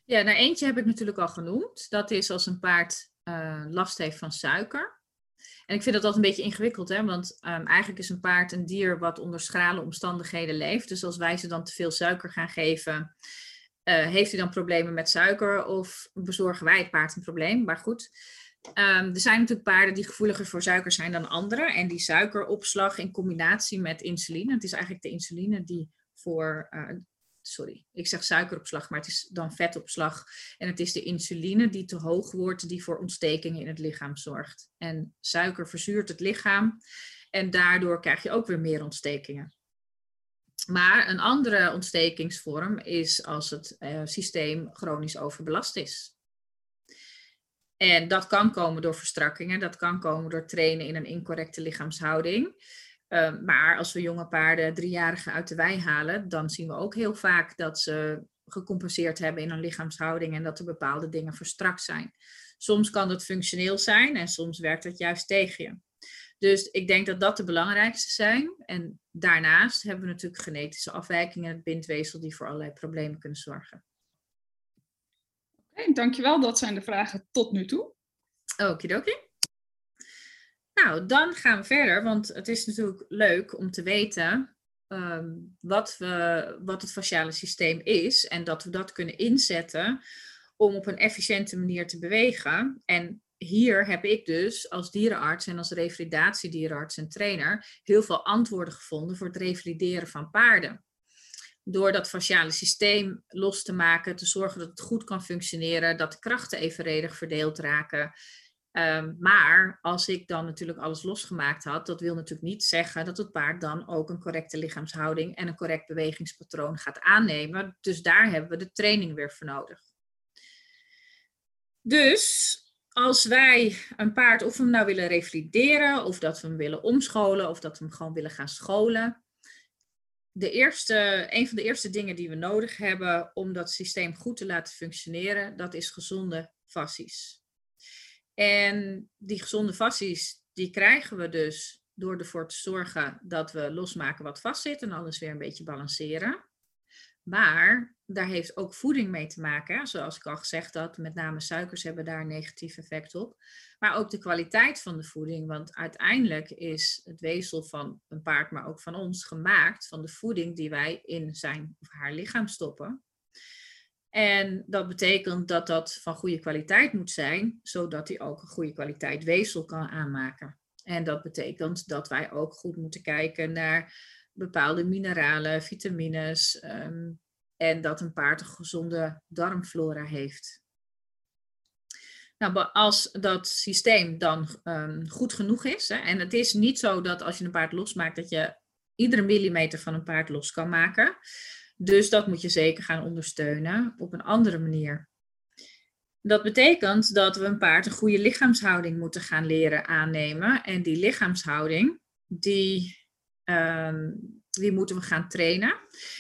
Ja, nou eentje heb ik natuurlijk al genoemd. Dat is als een paard uh, last heeft van suiker. En ik vind dat altijd een beetje ingewikkeld, hè? want um, eigenlijk is een paard een dier wat onder schrale omstandigheden leeft. Dus als wij ze dan te veel suiker gaan geven, uh, heeft hij dan problemen met suiker of bezorgen wij het paard een probleem? Maar goed, um, er zijn natuurlijk paarden die gevoeliger voor suiker zijn dan anderen. En die suikeropslag in combinatie met insuline, het is eigenlijk de insuline die voor uh, sorry, ik zeg suikeropslag, maar het is dan vetopslag. En het is de insuline die te hoog wordt, die voor ontstekingen in het lichaam zorgt. En suiker verzuurt het lichaam en daardoor krijg je ook weer meer ontstekingen. Maar een andere ontstekingsvorm is als het uh, systeem chronisch overbelast is. En dat kan komen door verstrakkingen, dat kan komen door trainen in een incorrecte lichaamshouding. Ehm, maar als we jonge paarden driejarigen uit de wei halen, dan zien we ook heel vaak dat ze gecompenseerd hebben in hun lichaamshouding en dat er bepaalde dingen verstrakt zijn. Soms kan dat functioneel zijn en soms werkt het juist tegen je. Dus ik denk dat dat de belangrijkste zijn. En daarnaast hebben we natuurlijk genetische afwijkingen in het bindweefsel die voor allerlei problemen kunnen zorgen. Oké, dankjewel. Dat zijn de vragen tot nu toe. Okidoki. Nou, dan gaan we verder, want het is natuurlijk leuk om te weten ehm, wat, we, wat het fasciale systeem is en dat we dat kunnen inzetten om op een efficiënte manier te bewegen. En hier heb ik dus als dierenarts en als revalidatiedierenarts en trainer heel veel antwoorden gevonden voor het revalideren van paarden. Door dat fasciale systeem los te maken, te zorgen dat het goed kan functioneren, dat de krachten evenredig verdeeld raken Ehm, maar als ik dan natuurlijk alles losgemaakt had, dat wil natuurlijk niet zeggen dat het paard dan ook een correcte lichaamshouding en een correct bewegingspatroon gaat aannemen. Dus daar hebben we de training weer voor nodig. Dus als wij een paard, of we hem nou willen revalideren, of dat we hem willen omscholen, of dat we hem gewoon willen gaan scholen. De eerste, een van de eerste dingen die we nodig hebben om dat systeem goed te laten functioneren, dat is gezonde fassies. En die gezonde fasties, die krijgen we dus door ervoor te zorgen dat we losmaken wat vastzit en alles weer een beetje balanceren. Maar daar heeft ook voeding mee te maken. Zoals ik al gezegd had, met name suikers hebben daar een negatief effect op. Maar ook de kwaliteit van de voeding. Want uiteindelijk is het weefsel van een paard, maar ook van ons, gemaakt van de voeding die wij in zijn of haar lichaam stoppen. En dat betekent dat dat van goede kwaliteit moet zijn, zodat hij ook een goede kwaliteit weefsel kan aanmaken. En dat betekent dat wij ook goed moeten kijken naar bepaalde mineralen, vitamines ehm, en dat een paard een gezonde darmflora heeft. Nou, als dat systeem dan um, goed genoeg is, hè, en het is niet zo dat als je een paard losmaakt, dat je iedere millimeter van een paard los kan maken. Dus dat moet je zeker gaan ondersteunen op een andere manier. Dat betekent dat we een paard een goede lichaamshouding moeten gaan leren aannemen. En die lichaamshouding, die, um, die moeten we gaan trainen.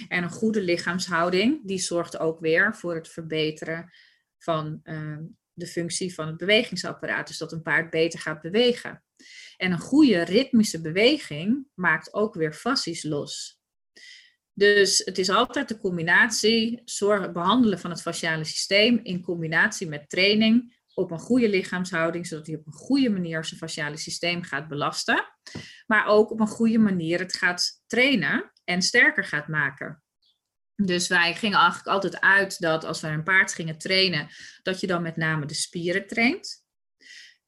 En een goede lichaamshouding, die zorgt ook weer voor het verbeteren van uh, de functie van het bewegingsapparaat. Dus dat een paard beter gaat bewegen. En een goede ritmische beweging maakt ook weer fassies los. Dus het is altijd de combinatie zorgen, behandelen van het fasciale systeem in combinatie met training op een goede lichaamshouding, zodat hij op een goede manier zijn fasciale systeem gaat belasten, maar ook op een goede manier het gaat trainen en sterker gaat maken. Dus wij gingen eigenlijk altijd uit dat als we een paard gingen trainen, dat je dan met name de spieren traint.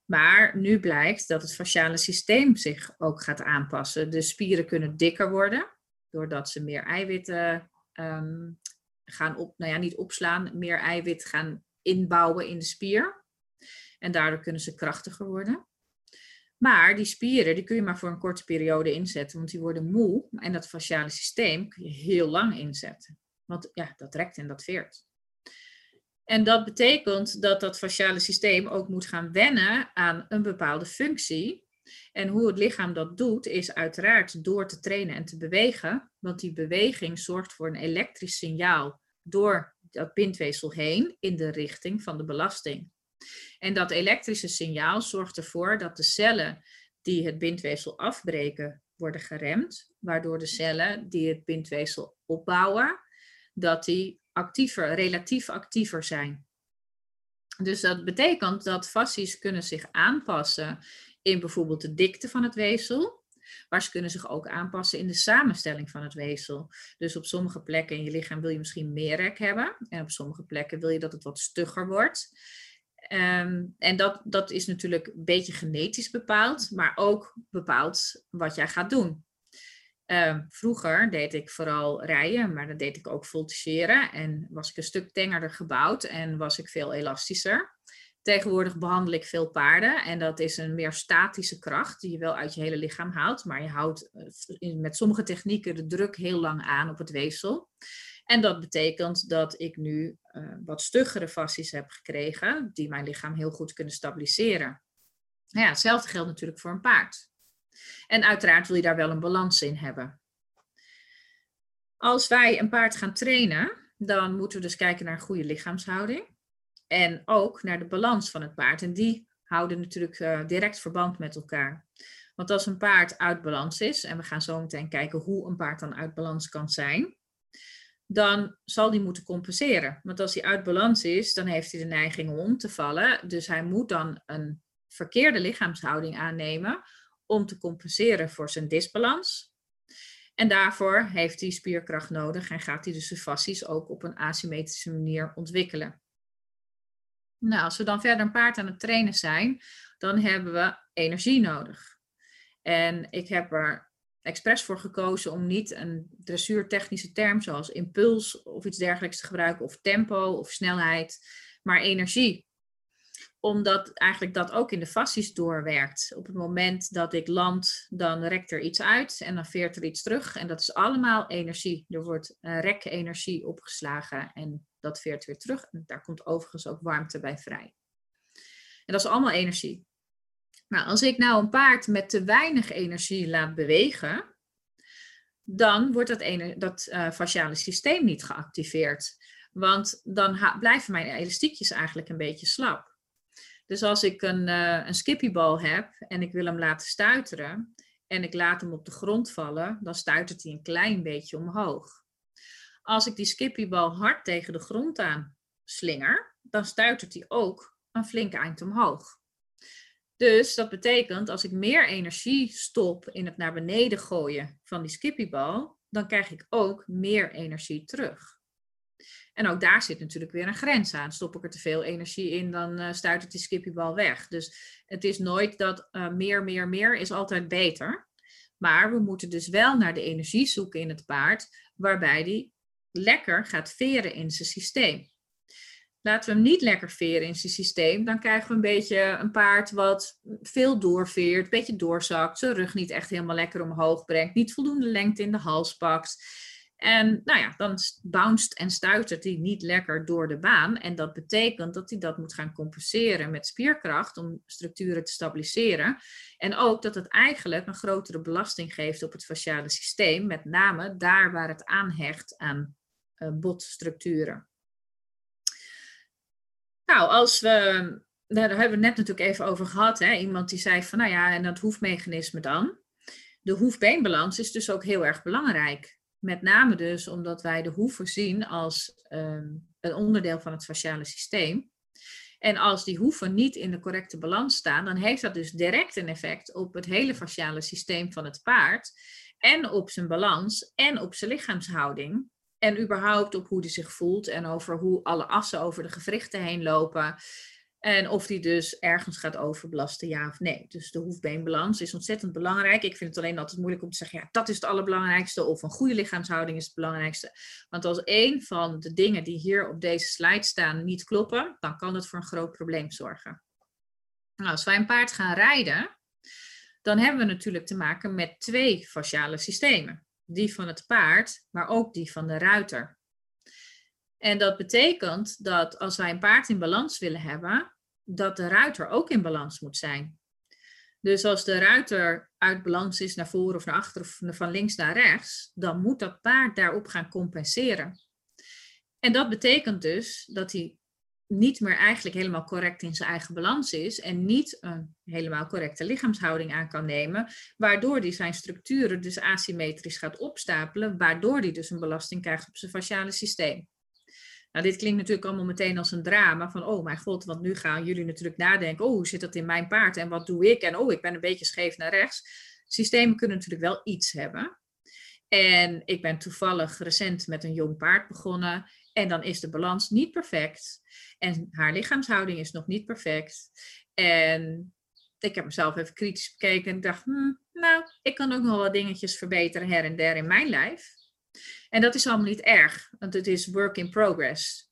Maar nu blijkt dat het fasciale systeem zich ook gaat aanpassen. De spieren kunnen dikker worden doordat ze meer eiwitten ehm, gaan op, nou ja, niet opslaan, meer eiwit gaan inbouwen in de spier. En daardoor kunnen ze krachtiger worden. Maar die spieren, die kun je maar voor een korte periode inzetten, want die worden moe. En dat fasciale systeem kun je heel lang inzetten. Want ja, dat rekt en dat veert. En dat betekent dat dat fasciale systeem ook moet gaan wennen aan een bepaalde functie. En hoe het lichaam dat doet, is uiteraard door te trainen en te bewegen. Want die beweging zorgt voor een elektrisch signaal door dat bindweefsel heen in de richting van de belasting. En dat elektrische signaal zorgt ervoor dat de cellen die het bindweefsel afbreken, worden geremd, waardoor de cellen die het bindweefsel opbouwen, dat die actiever, relatief actiever zijn. Dus dat betekent dat fascies kunnen zich aanpassen in bijvoorbeeld de dikte van het weefsel, maar ze kunnen zich ook aanpassen in de samenstelling van het weefsel. Dus op sommige plekken in je lichaam wil je misschien meer rek hebben en op sommige plekken wil je dat het wat stugger wordt. Ehm, en dat, dat is natuurlijk een beetje genetisch bepaald, maar ook bepaald wat jij gaat doen. Ehm, vroeger deed ik vooral rijden, maar dan deed ik ook voltigeren en was ik een stuk tengerder gebouwd en was ik veel elastischer. Tegenwoordig behandel ik veel paarden en dat is een meer statische kracht die je wel uit je hele lichaam haalt, maar je houdt eh, met sommige technieken de druk heel lang aan op het weefsel. En dat betekent dat ik nu uh, wat stuggere fascies heb gekregen, die mijn lichaam heel goed kunnen stabiliseren. Ja, hetzelfde geldt natuurlijk voor een paard. En uiteraard wil je daar wel een balans in hebben. Als wij een paard gaan trainen, dan moeten we dus kijken naar een goede lichaamshouding. En ook naar de balans van het paard. En die houden natuurlijk uh, direct verband met elkaar. Want als een paard uit balans is, en we gaan zo meteen kijken hoe een paard dan uit balans kan zijn, dan zal die moeten compenseren. Want als hij uit balans is, dan heeft hij de neiging om om te vallen. Dus hij moet dan een verkeerde lichaamshouding aannemen om te compenseren voor zijn disbalans. En daarvoor heeft hij spierkracht nodig en gaat hij dus de fascies ook op een asymmetrische manier ontwikkelen. Nou, als we dan verder een paard aan het trainen zijn, dan hebben we energie nodig. En ik heb er expres voor gekozen om niet een dressuurtechnische term zoals impuls of iets dergelijks te gebruiken, of tempo of snelheid, maar energie. Omdat eigenlijk dat ook in de fascies doorwerkt. Op het moment dat ik land, dan rekt er iets uit en dan veert er iets terug. En dat is allemaal energie. Er wordt rek-energie opgeslagen en dat veert weer terug. En daar komt overigens ook warmte bij vrij. En dat is allemaal energie. Nou, als ik nou een paard met te weinig energie laat bewegen, dan wordt dat, dat uh, fasciale systeem niet geactiveerd. Want dan blijven mijn elastiekjes eigenlijk een beetje slap. Dus als ik een, uh, een skippiebal heb en ik wil hem laten stuiteren en ik laat hem op de grond vallen, dan stuitert hij een klein beetje omhoog. Als ik die skippiebal hard tegen de grond aan slinger, dan stuitert hij ook een flink eind omhoog. Dus dat betekent, als ik meer energie stop in het naar beneden gooien van die skippiebal, dan krijg ik ook meer energie terug. En ook daar zit natuurlijk weer een grens aan. Stop ik er te veel energie in, dan uh, stuit het die skippiebal weg. Dus het is nooit dat uh, meer, meer, meer is altijd beter. Maar we moeten dus wel naar de energie zoeken in het paard, waarbij die lekker gaat veren in zijn systeem. Laten we hem niet lekker veren in zijn systeem, dan krijgen we een beetje een paard wat veel doorveert, een beetje doorzakt, zijn rug niet echt helemaal lekker omhoog brengt, niet voldoende lengte in de hals pakt. En nou ja, dan bounced en stuitert hij niet lekker door de baan. En dat betekent dat hij dat moet gaan compenseren met spierkracht om structuren te stabiliseren. En ook dat het eigenlijk een grotere belasting geeft op het fasciale systeem, met name daar waar het aanhecht aan botstructuren. Nou, als we, daar hebben we net natuurlijk even over gehad, hè? iemand die zei van, nou ja, en dat hoefmechanisme dan. De hoefbeenbalans is dus ook heel erg belangrijk. Met name dus omdat wij de hoeven zien als um, een onderdeel van het fasciale systeem. En als die hoeven niet in de correcte balans staan, dan heeft dat dus direct een effect op het hele fasciale systeem van het paard. En op zijn balans en op zijn lichaamshouding. En überhaupt op hoe die zich voelt en over hoe alle assen over de gewrichten heen lopen. En of die dus ergens gaat overbelasten, ja of nee. Dus de hoefbeenbalans is ontzettend belangrijk. Ik vind het alleen altijd moeilijk om te zeggen, ja, dat is het allerbelangrijkste. Of een goede lichaamshouding is het belangrijkste. Want als een van de dingen die hier op deze slide staan niet kloppen, dan kan het voor een groot probleem zorgen. Nou, als wij een paard gaan rijden, dan hebben we natuurlijk te maken met twee fasciale systemen die van het paard, maar ook die van de ruiter. En dat betekent dat als wij een paard in balans willen hebben, dat de ruiter ook in balans moet zijn. Dus als de ruiter uit balans is naar voren of naar achter of van links naar rechts, dan moet dat paard daarop gaan compenseren. En dat betekent dus dat hij niet meer eigenlijk helemaal correct in zijn eigen balans is en niet een helemaal correcte lichaamshouding aan kan nemen, waardoor hij zijn structuren dus asymmetrisch gaat opstapelen, waardoor hij dus een belasting krijgt op zijn fasciale systeem. Nou, dit klinkt natuurlijk allemaal meteen als een drama van, oh mijn god, want nu gaan jullie natuurlijk nadenken, oh hoe zit dat in mijn paard en wat doe ik en oh ik ben een beetje scheef naar rechts. Systemen kunnen natuurlijk wel iets hebben. En ik ben toevallig recent met een jong paard begonnen en dan is de balans niet perfect. En haar lichaamshouding is nog niet perfect. En ik heb mezelf even kritisch bekeken en dacht, hmm, nou, ik kan ook nog wel dingetjes verbeteren her en der in mijn lijf. En dat is allemaal niet erg, want het is work in progress.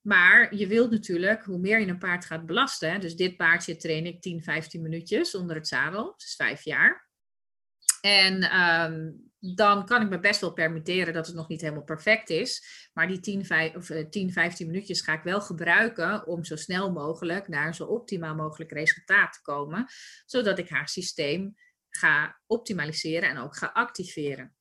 Maar je wilt natuurlijk, hoe meer je een paard gaat belasten, dus dit paardje train ik 10, 15 minuutjes onder het zadel, dus vijf jaar. En um, dan kan ik me best wel permitteren dat het nog niet helemaal perfect is. Maar die 10, 5, of 10 15 minuutjes ga ik wel gebruiken om zo snel mogelijk naar een zo optimaal mogelijk resultaat te komen. Zodat ik haar systeem ga optimaliseren en ook ga activeren.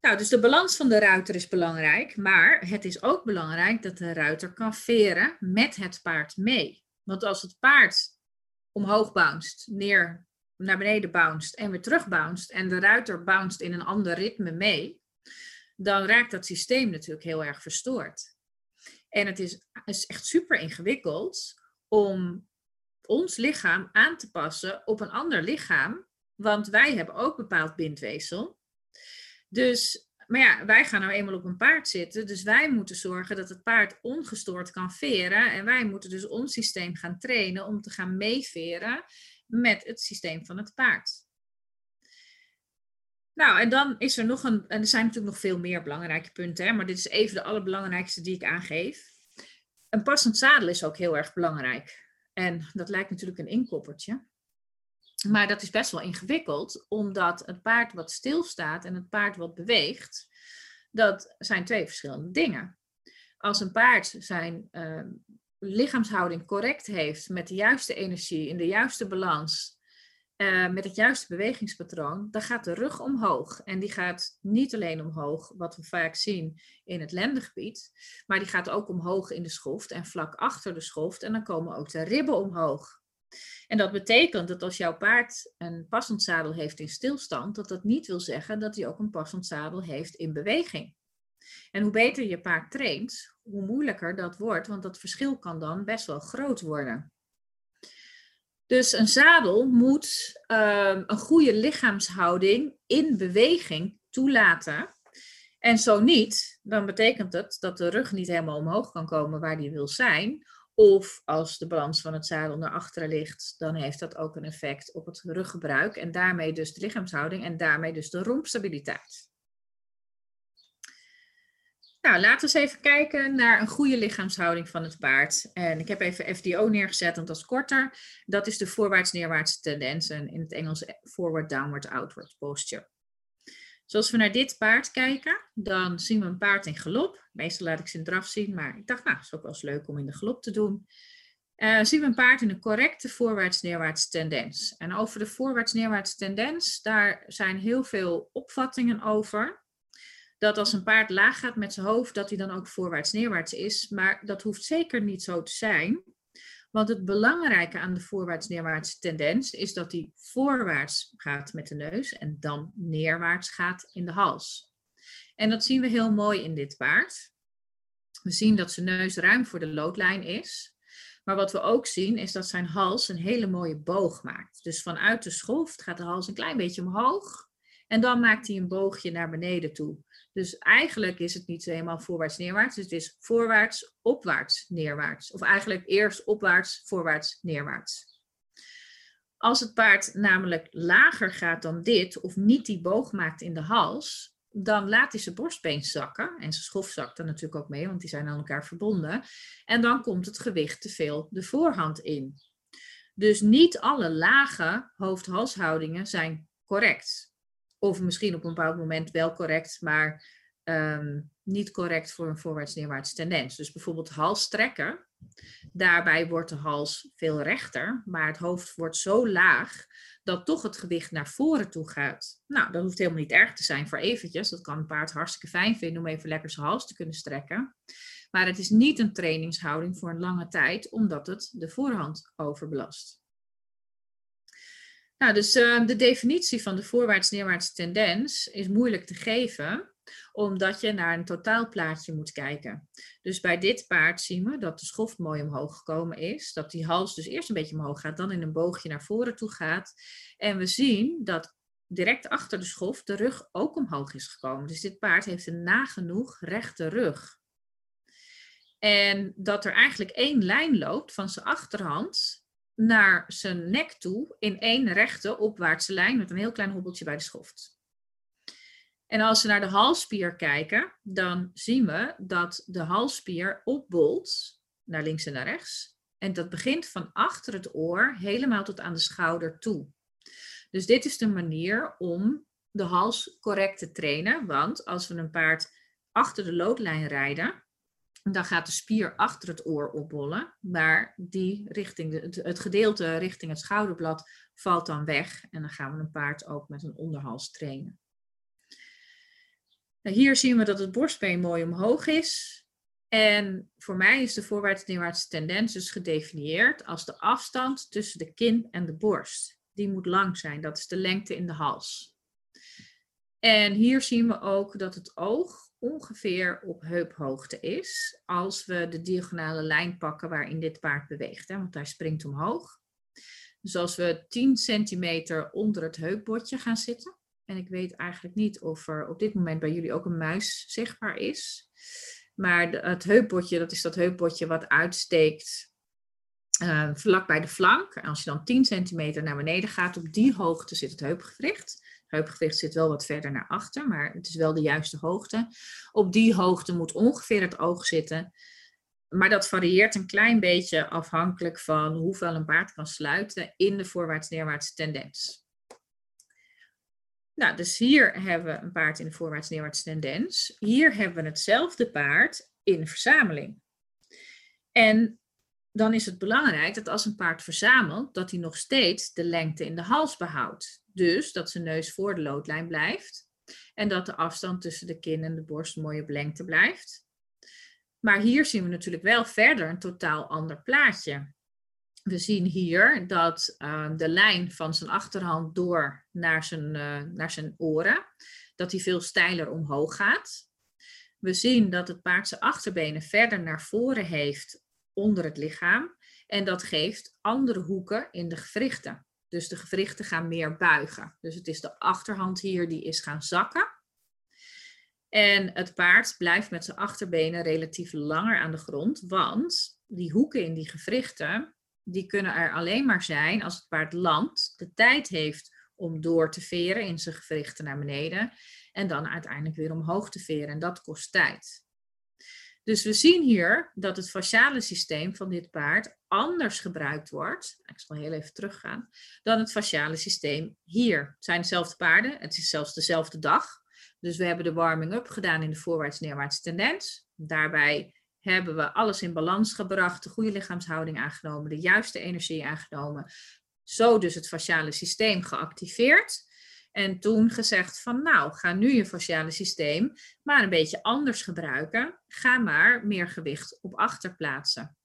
Nou, dus de balans van de ruiter is belangrijk, maar het is ook belangrijk dat de ruiter kan veren met het paard mee. Want als het paard omhoog bounced, neer naar beneden bounced en weer terug bounced en de ruiter bounced in een ander ritme mee, dan raakt dat systeem natuurlijk heel erg verstoord. En het is, is echt super ingewikkeld om ons lichaam aan te passen op een ander lichaam, want wij hebben ook bepaald bindweefsel. Dus, maar ja, wij gaan nou eenmaal op een paard zitten, dus wij moeten zorgen dat het paard ongestoord kan veren en wij moeten dus ons systeem gaan trainen om te gaan meeveren met het systeem van het paard. Nou, en dan is er nog een, en er zijn natuurlijk nog veel meer belangrijke punten, hè, maar dit is even de allerbelangrijkste die ik aangeef. Een passend zadel is ook heel erg belangrijk. En dat lijkt natuurlijk een inkoppertje. Maar dat is best wel ingewikkeld, omdat het paard wat stilstaat en het paard wat beweegt, dat zijn twee verschillende dingen. Als een paard zijn uh, lichaamshouding correct heeft, met de juiste energie, in de juiste balans, uh, met het juiste bewegingspatroon, dan gaat de rug omhoog. En die gaat niet alleen omhoog, wat we vaak zien in het lendengebied, maar die gaat ook omhoog in de schoft en vlak achter de schoft. En dan komen ook de ribben omhoog. En dat betekent dat als jouw paard een passend zadel heeft in stilstand, dat dat niet wil zeggen dat hij ook een passend zadel heeft in beweging. En hoe beter je paard traint, hoe moeilijker dat wordt, want dat verschil kan dan best wel groot worden. Dus een zadel moet uh, een goede lichaamshouding in beweging toelaten. En zo niet, dan betekent het dat de rug niet helemaal omhoog kan komen waar die wil zijn. Of als de balans van het zadel naar achteren ligt, dan heeft dat ook een effect op het ruggebruik en daarmee dus de lichaamshouding en daarmee dus de rompstabiliteit. Nou, laten we eens even kijken naar een goede lichaamshouding van het paard. En ik heb even FDO neergezet, want dat is korter. Dat is de voorwaarts-neerwaartse tendens en in het Engels forward, downward, outward posture. Zoals we naar dit paard kijken, dan zien we een paard in galop. Meestal laat ik ze in draf zien, maar ik dacht, nou, het is ook wel eens leuk om in de galop te doen. Uh, zien we een paard in een correcte voorwaarts-neerwaartse tendens. En over de voorwaarts-neerwaartse tendens, daar zijn heel veel opvattingen over dat als een paard laag gaat met zijn hoofd, dat hij dan ook voorwaarts-neerwaarts is. Maar dat hoeft zeker niet zo te zijn. Want het belangrijke aan de voorwaarts-neerwaartse tendens is dat hij voorwaarts gaat met de neus en dan neerwaarts gaat in de hals. En dat zien we heel mooi in dit paard. We zien dat zijn neus ruim voor de loodlijn is. Maar wat we ook zien is dat zijn hals een hele mooie boog maakt. Dus vanuit de schoft gaat de hals een klein beetje omhoog. En dan maakt hij een boogje naar beneden toe. Dus eigenlijk is het niet helemaal voorwaarts, neerwaarts. Het is voorwaarts, opwaarts, neerwaarts. Of eigenlijk eerst opwaarts, voorwaarts, neerwaarts. Als het paard namelijk lager gaat dan dit, of niet die boog maakt in de hals, dan laat hij zijn borstbeen zakken. En zijn schof zakt natuurlijk ook mee, want die zijn aan elkaar verbonden. En dan komt het gewicht te veel de voorhand in. Dus niet alle lage hoofd-halshoudingen zijn correct. Of misschien op een bepaald moment wel correct, maar um, niet correct voor een voorwaarts-neerwaarts tendens. Dus bijvoorbeeld hals strekken Daarbij wordt de hals veel rechter, maar het hoofd wordt zo laag dat toch het gewicht naar voren toe gaat. Nou, dat hoeft helemaal niet erg te zijn voor eventjes. Dat kan een paard hartstikke fijn vinden om even lekker zijn hals te kunnen strekken. Maar het is niet een trainingshouding voor een lange tijd, omdat het de voorhand overbelast. Nou, dus uh, de definitie van de voorwaarts-neerwaarts tendens is moeilijk te geven, omdat je naar een totaalplaatje moet kijken. Dus bij dit paard zien we dat de schoft mooi omhoog gekomen is, dat die hals dus eerst een beetje omhoog gaat, dan in een boogje naar voren toe gaat. En we zien dat direct achter de schoft de rug ook omhoog is gekomen. Dus dit paard heeft een nagenoeg rechte rug. En dat er eigenlijk één lijn loopt van zijn achterhand naar zijn nek toe in één rechte opwaartse lijn met een heel klein hobbeltje bij de schoft. En als we naar de halsspier kijken, dan zien we dat de halsspier opbolt naar links en naar rechts. En dat begint van achter het oor helemaal tot aan de schouder toe. Dus dit is de manier om de hals correct te trainen. Want als we een paard achter de loodlijn rijden, dan gaat de spier achter het oor opbollen, maar die richting het gedeelte richting het schouderblad valt dan weg. En dan gaan we een paard ook met een onderhals trainen. Nou, hier zien we dat het borstbeen mooi omhoog is. En voor mij is de voorwaarts-neerwaartse tendens dus gedefinieerd als de afstand tussen de kin en de borst. Die moet lang zijn, dat is de lengte in de hals. En hier zien we ook dat het oog ongeveer op heuphoogte is als we de diagonale lijn pakken waarin dit paard beweegt. Hè, want hij springt omhoog. Dus als we 10 centimeter onder het heupbotje gaan zitten. En ik weet eigenlijk niet of er op dit moment bij jullie ook een muis zichtbaar is. Maar het heupbotje, dat is dat heupbotje wat uitsteekt uh, vlak bij de flank. En als je dan 10 centimeter naar beneden gaat, op die hoogte zit het heupgewricht heupgewicht zit wel wat verder naar achter, maar het is wel de juiste hoogte. Op die hoogte moet ongeveer het oog zitten. Maar dat varieert een klein beetje afhankelijk van hoeveel een paard kan sluiten in de voorwaarts-neerwaartse tendens. Nou, dus hier hebben we een paard in de voorwaarts-neerwaartse tendens. Hier hebben we hetzelfde paard in verzameling. En dan is het belangrijk dat als een paard verzamelt, dat hij nog steeds de lengte in de hals behoudt. Dus dat zijn neus voor de loodlijn blijft. En dat de afstand tussen de kin en de borst mooi op lengte blijft. Maar hier zien we natuurlijk wel verder een totaal ander plaatje. We zien hier dat uh, de lijn van zijn achterhand door naar zijn, uh, naar zijn oren, dat die veel steiler omhoog gaat. We zien dat het paard zijn achterbenen verder naar voren heeft onder het lichaam. En dat geeft andere hoeken in de gewrichten. Dus de gewrichten gaan meer buigen. Dus het is de achterhand hier die is gaan zakken. En het paard blijft met zijn achterbenen relatief langer aan de grond, want die hoeken in die gewrichten, die kunnen er alleen maar zijn als het paard landt, de tijd heeft om door te veren in zijn gewrichten naar beneden en dan uiteindelijk weer omhoog te veren. En dat kost tijd. Dus we zien hier dat het fasciale systeem van dit paard anders gebruikt wordt. Ik zal heel even teruggaan. Dan het fasciale systeem hier. Het zijn dezelfde paarden. Het is zelfs dezelfde dag. Dus we hebben de warming-up gedaan in de voorwaarts-neerwaartse tendens. Daarbij hebben we alles in balans gebracht, de goede lichaamshouding aangenomen, de juiste energie aangenomen. Zo dus het fasciale systeem geactiveerd. En toen gezegd van nou, ga nu je fasciale systeem maar een beetje anders gebruiken. Ga maar meer gewicht op achter plaatsen.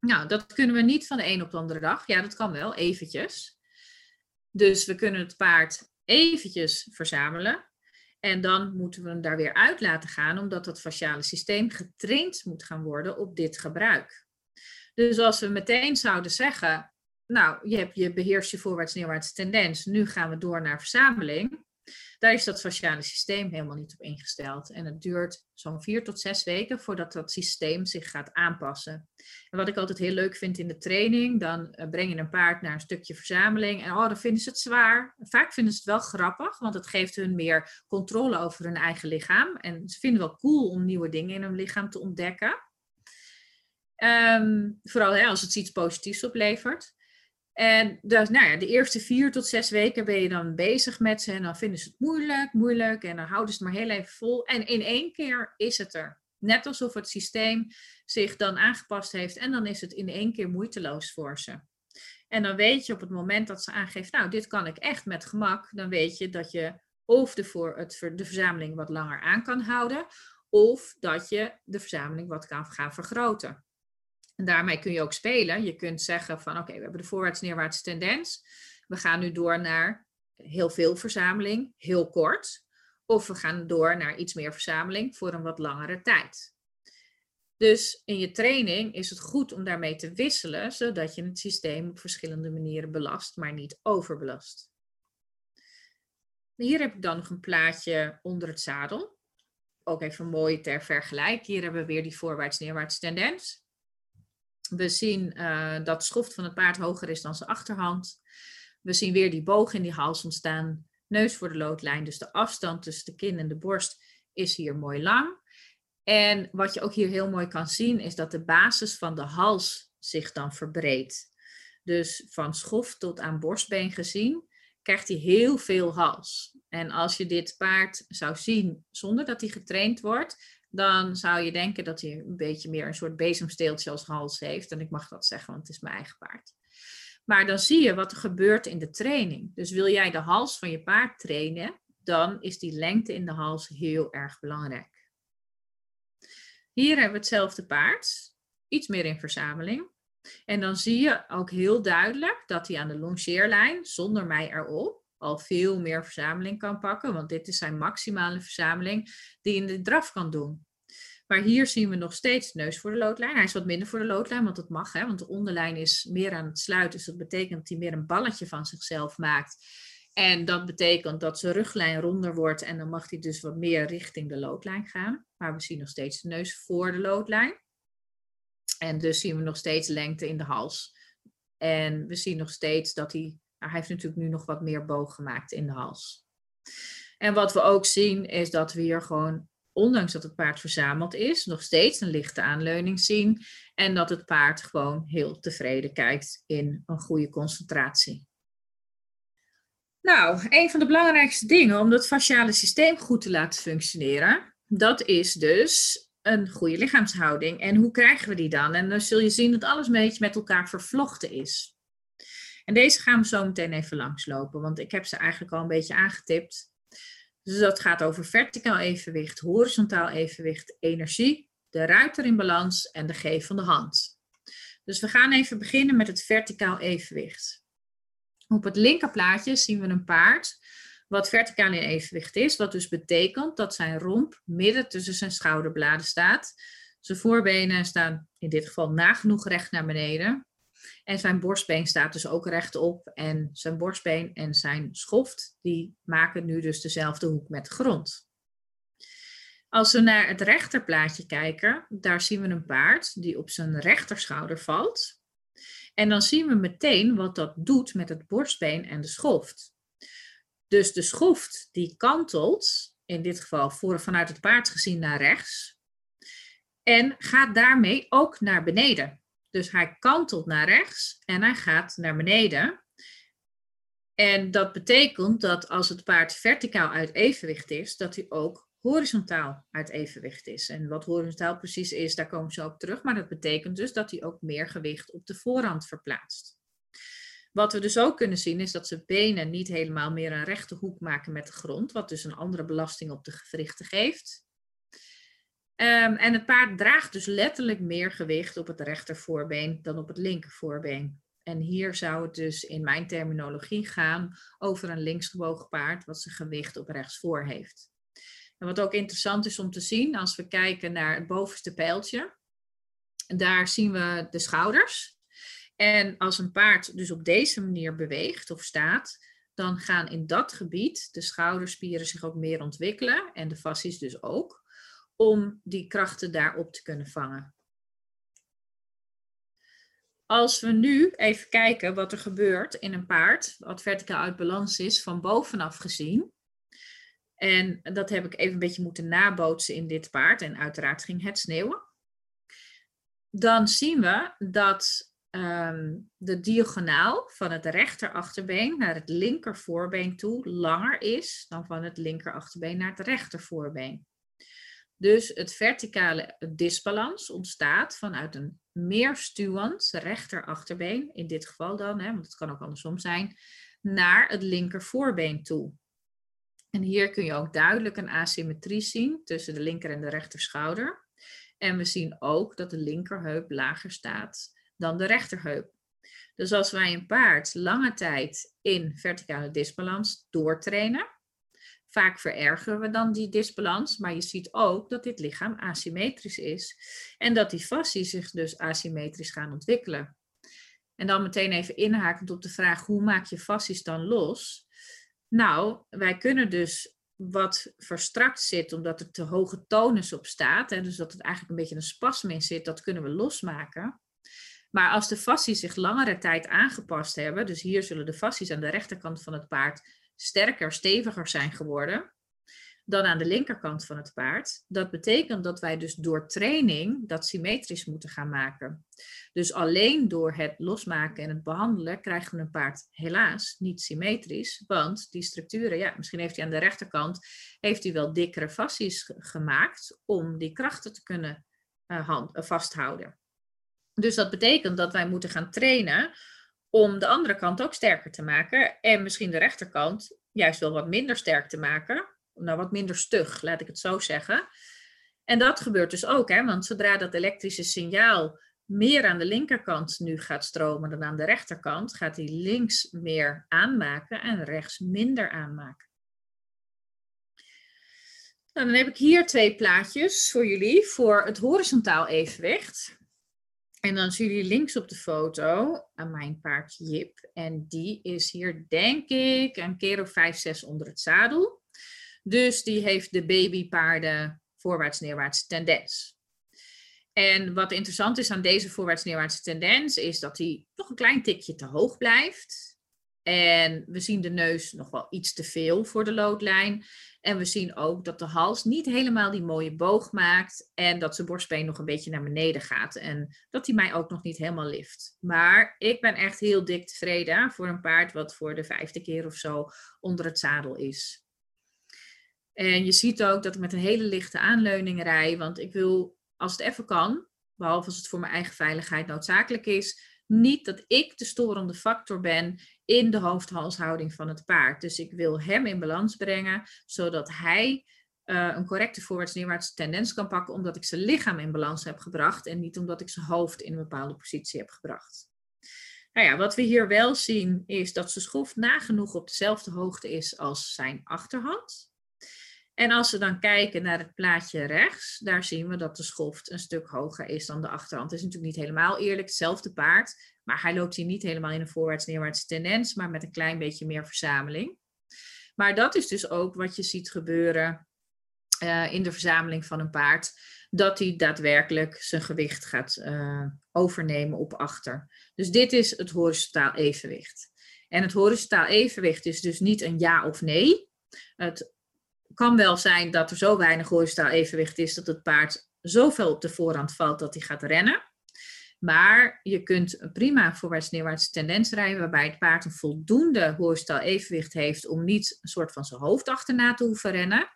Nou, dat kunnen we niet van de een op de andere dag. Ja, dat kan wel, eventjes. Dus we kunnen het paard eventjes verzamelen. En dan moeten we hem daar weer uit laten gaan, omdat dat fasciale systeem getraind moet gaan worden op dit gebruik. Dus als we meteen zouden zeggen, nou, je, hebt, je beheerst je voorwaarts-neerwaartse tendens. Nu gaan we door naar verzameling. Daar is dat fasciale systeem helemaal niet op ingesteld. En het duurt zo'n vier tot zes weken voordat dat systeem zich gaat aanpassen. En wat ik altijd heel leuk vind in de training, dan eh, breng je een paard naar een stukje verzameling. En oh, dan vinden ze het zwaar. Vaak vinden ze het wel grappig, want het geeft hun meer controle over hun eigen lichaam. En ze vinden wel cool om nieuwe dingen in hun lichaam te ontdekken. Um, vooral hè, als het iets positiefs oplevert. En dus, nou ja, de eerste vier tot zes weken ben je dan bezig met ze. En dan vinden ze het moeilijk, moeilijk. En dan houden ze het maar heel even vol. En in één keer is het er. Net alsof het systeem zich dan aangepast heeft en dan is het in één keer moeiteloos voor ze. En dan weet je op het moment dat ze aangeeft, nou, dit kan ik echt met gemak, dan weet je dat je of voor het, de verzameling wat langer aan kan houden, of dat je de verzameling wat kan gaan vergroten. En daarmee kun je ook spelen. Je kunt zeggen van oké, we hebben de voorwaarts-neerwaartse tendens. We gaan nu door naar heel veel verzameling, heel kort. Of we gaan door naar iets meer verzameling voor een wat langere tijd. Dus in je training is het goed om daarmee te wisselen, zodat je het systeem op verschillende manieren belast, maar niet overbelast. Hier heb ik dan nog een plaatje onder het zadel. Ook even mooi ter vergelijk. Hier hebben we weer die voorwaarts-neerwaarts tendens. We zien uh, dat schoft van het paard hoger is dan zijn achterhand. We zien weer die boog in die hals ontstaan. Neus voor de loodlijn, dus de afstand tussen de kin en de borst is hier mooi lang. En wat je ook hier heel mooi kan zien, is dat de basis van de hals zich dan verbreedt. Dus van schoft tot aan borstbeen gezien, krijgt hij heel veel hals. En als je dit paard zou zien zonder dat hij getraind wordt, dan zou je denken dat hij een beetje meer een soort bezemsteeltje als hals heeft. En ik mag dat zeggen, want het is mijn eigen paard. Maar dan zie je wat er gebeurt in de training. Dus wil jij de hals van je paard trainen, dan is die lengte in de hals heel erg belangrijk. Hier hebben we hetzelfde paard, iets meer in verzameling. En dan zie je ook heel duidelijk dat hij aan de longeerlijn, zonder mij erop, al veel meer verzameling kan pakken. Want dit is zijn maximale verzameling die in de draf kan doen. Maar hier zien we nog steeds neus voor de loodlijn. Hij is wat minder voor de loodlijn, want dat mag. Hè? Want de onderlijn is meer aan het sluiten. Dus dat betekent dat hij meer een balletje van zichzelf maakt. En dat betekent dat zijn ruglijn ronder wordt. En dan mag hij dus wat meer richting de loodlijn gaan. Maar we zien nog steeds de neus voor de loodlijn. En dus zien we nog steeds lengte in de hals. En we zien nog steeds dat hij, nou, hij heeft natuurlijk nu nog wat meer boog gemaakt in de hals. En wat we ook zien is dat we hier gewoon, ondanks dat het paard verzameld is, nog steeds een lichte aanleuning zien. En dat het paard gewoon heel tevreden kijkt in een goede concentratie. Nou, een van de belangrijkste dingen om dat fasciale systeem goed te laten functioneren, dat is dus een goede lichaamshouding. En hoe krijgen we die dan? En dan zul je zien dat alles een beetje met elkaar vervlochten is. En deze gaan we zo meteen even langslopen, want ik heb ze eigenlijk al een beetje aangetipt. Dus dat gaat over verticaal evenwicht, horizontaal evenwicht, energie, de ruiter in balans en de geef van de hand. Dus we gaan even beginnen met het verticaal evenwicht. Op het linkerplaatje zien we een paard wat verticaal in evenwicht is, wat dus betekent dat zijn romp midden tussen zijn schouderbladen staat. Zijn voorbenen staan in dit geval nagenoeg recht naar beneden. En zijn borstbeen staat dus ook rechtop. En zijn borstbeen en zijn schoft, die maken nu dus dezelfde hoek met de grond. Als we naar het rechterplaatje kijken, daar zien we een paard die op zijn rechterschouder valt. En dan zien we meteen wat dat doet met het borstbeen en de schoft. Dus de schoft die kantelt, in dit geval voor, vanuit het paard gezien naar rechts, en gaat daarmee ook naar beneden. Dus hij kantelt naar rechts en hij gaat naar beneden. En dat betekent dat als het paard verticaal uit evenwicht is, dat hij ook horizontaal uit evenwicht is. En wat horizontaal precies is, daar komen we zo op terug. Maar dat betekent dus dat hij ook meer gewicht op de voorhand verplaatst. Wat we dus ook kunnen zien is dat ze benen niet helemaal meer een rechte hoek maken met de grond, wat dus een andere belasting op de gewrichten geeft. Um, en het paard draagt dus letterlijk meer gewicht op het rechtervoorbeen dan op het linkervoorbeen. En hier zou het dus in mijn terminologie gaan over een linksgebogen paard wat zijn gewicht op rechtsvoor heeft. En wat ook interessant is om te zien, als we kijken naar het bovenste pijltje, daar zien we de schouders. En als een paard dus op deze manier beweegt of staat, dan gaan in dat gebied de schouderspieren zich ook meer ontwikkelen en de fascies dus ook, om die krachten daarop te kunnen vangen. Als we nu even kijken wat er gebeurt in een paard, wat verticaal uit balans is, van bovenaf gezien. En dat heb ik even een beetje moeten nabootsen in dit paard. En uiteraard ging het sneeuwen. Dan zien we dat Ehm, de diagonaal van het rechterachterbeen naar het linkervoorbeen toe langer is dan van het linkerachterbeen naar het rechtervoorbeen. Dus het verticale disbalans ontstaat vanuit een meer stuwend rechterachterbeen, in dit geval dan, hè, want het kan ook andersom zijn, naar het linker voorbeen toe. En hier kun je ook duidelijk een asymmetrie zien tussen de linker en de rechter schouder. En we zien ook dat de linkerheup lager staat dan de rechterheup. Dus als wij een paard lange tijd in verticale disbalans doortrainen, vaak verergeren we dan die disbalans, maar je ziet ook dat dit lichaam asymmetrisch is en dat die fascies zich dus asymmetrisch gaan ontwikkelen. En dan meteen even inhakend op de vraag hoe maak je fascies dan los? Nou, wij kunnen dus wat verstrakt zit omdat er te hoge tonus op staat, en dus dat het eigenlijk een beetje een spasme in zit, dat kunnen we losmaken. Maar als de fascies zich langere tijd aangepast hebben, dus hier zullen de fascies aan de rechterkant van het paard sterker, steviger zijn geworden dan aan de linkerkant van het paard. Dat betekent dat wij dus door training dat symmetrisch moeten gaan maken. Dus alleen door het losmaken en het behandelen krijgen we een paard helaas niet symmetrisch, want die structuren, ja, misschien heeft hij aan de rechterkant heeft hij wel dikkere fascies gemaakt om die krachten te kunnen uh, vasthouden. Dus dat betekent dat wij moeten gaan trainen om de andere kant ook sterker te maken. En misschien de rechterkant juist wel wat minder sterk te maken. Nou, wat minder stug, laat ik het zo zeggen. En dat gebeurt dus ook, hè, want zodra dat elektrische signaal meer aan de linkerkant nu gaat stromen dan aan de rechterkant, gaat hij links meer aanmaken en rechts minder aanmaken. Nou, dan heb ik hier twee plaatjes voor jullie voor het horizontaal evenwicht. En dan zien jullie links op de foto aan mijn paard Jip. En die is hier, denk ik, een keer of vijf, zes onder het zadel. Dus die heeft de babypaarden voorwaarts-neerwaarts tendens. En wat interessant is aan deze voorwaarts-neerwaartse tendens, is dat hij toch een klein tikje te hoog blijft. En we zien de neus nog wel iets te veel voor de loodlijn. En we zien ook dat de hals niet helemaal die mooie boog maakt. En dat zijn borstbeen nog een beetje naar beneden gaat. En dat hij mij ook nog niet helemaal lift. Maar ik ben echt heel dik tevreden voor een paard wat voor de vijfde keer of zo onder het zadel is. En je ziet ook dat ik met een hele lichte aanleuning rij. Want ik wil, als het even kan, behalve als het voor mijn eigen veiligheid noodzakelijk is, niet dat ik de storende factor ben in de hoofdhalshouding van het paard. Dus ik wil hem in balans brengen, zodat hij uh, een correcte voorwaarts-neerwaartse tendens kan pakken, omdat ik zijn lichaam in balans heb gebracht en niet omdat ik zijn hoofd in een bepaalde positie heb gebracht. Nou ja, wat we hier wel zien is dat zijn schroef nagenoeg op dezelfde hoogte is als zijn achterhand. En als we dan kijken naar het plaatje rechts, daar zien we dat de schoft een stuk hoger is dan de achterhand. Het is natuurlijk niet helemaal eerlijk, hetzelfde paard, maar hij loopt hier niet helemaal in een voorwaarts-neerwaartse tendens, maar met een klein beetje meer verzameling. Maar dat is dus ook wat je ziet gebeuren uh, in de verzameling van een paard, dat hij daadwerkelijk zijn gewicht gaat uh, overnemen op achter. Dus dit is het horizontaal evenwicht. En het horizontaal evenwicht is dus niet een ja of nee. Het kan wel zijn dat er zo weinig horizontaal evenwicht is dat het paard zoveel op de voorhand valt dat hij gaat rennen. Maar je kunt prima voorwaarts-neerwaartse tendens rijden, waarbij het paard een voldoende horizontaal evenwicht heeft om niet een soort van zijn hoofd achterna te hoeven rennen.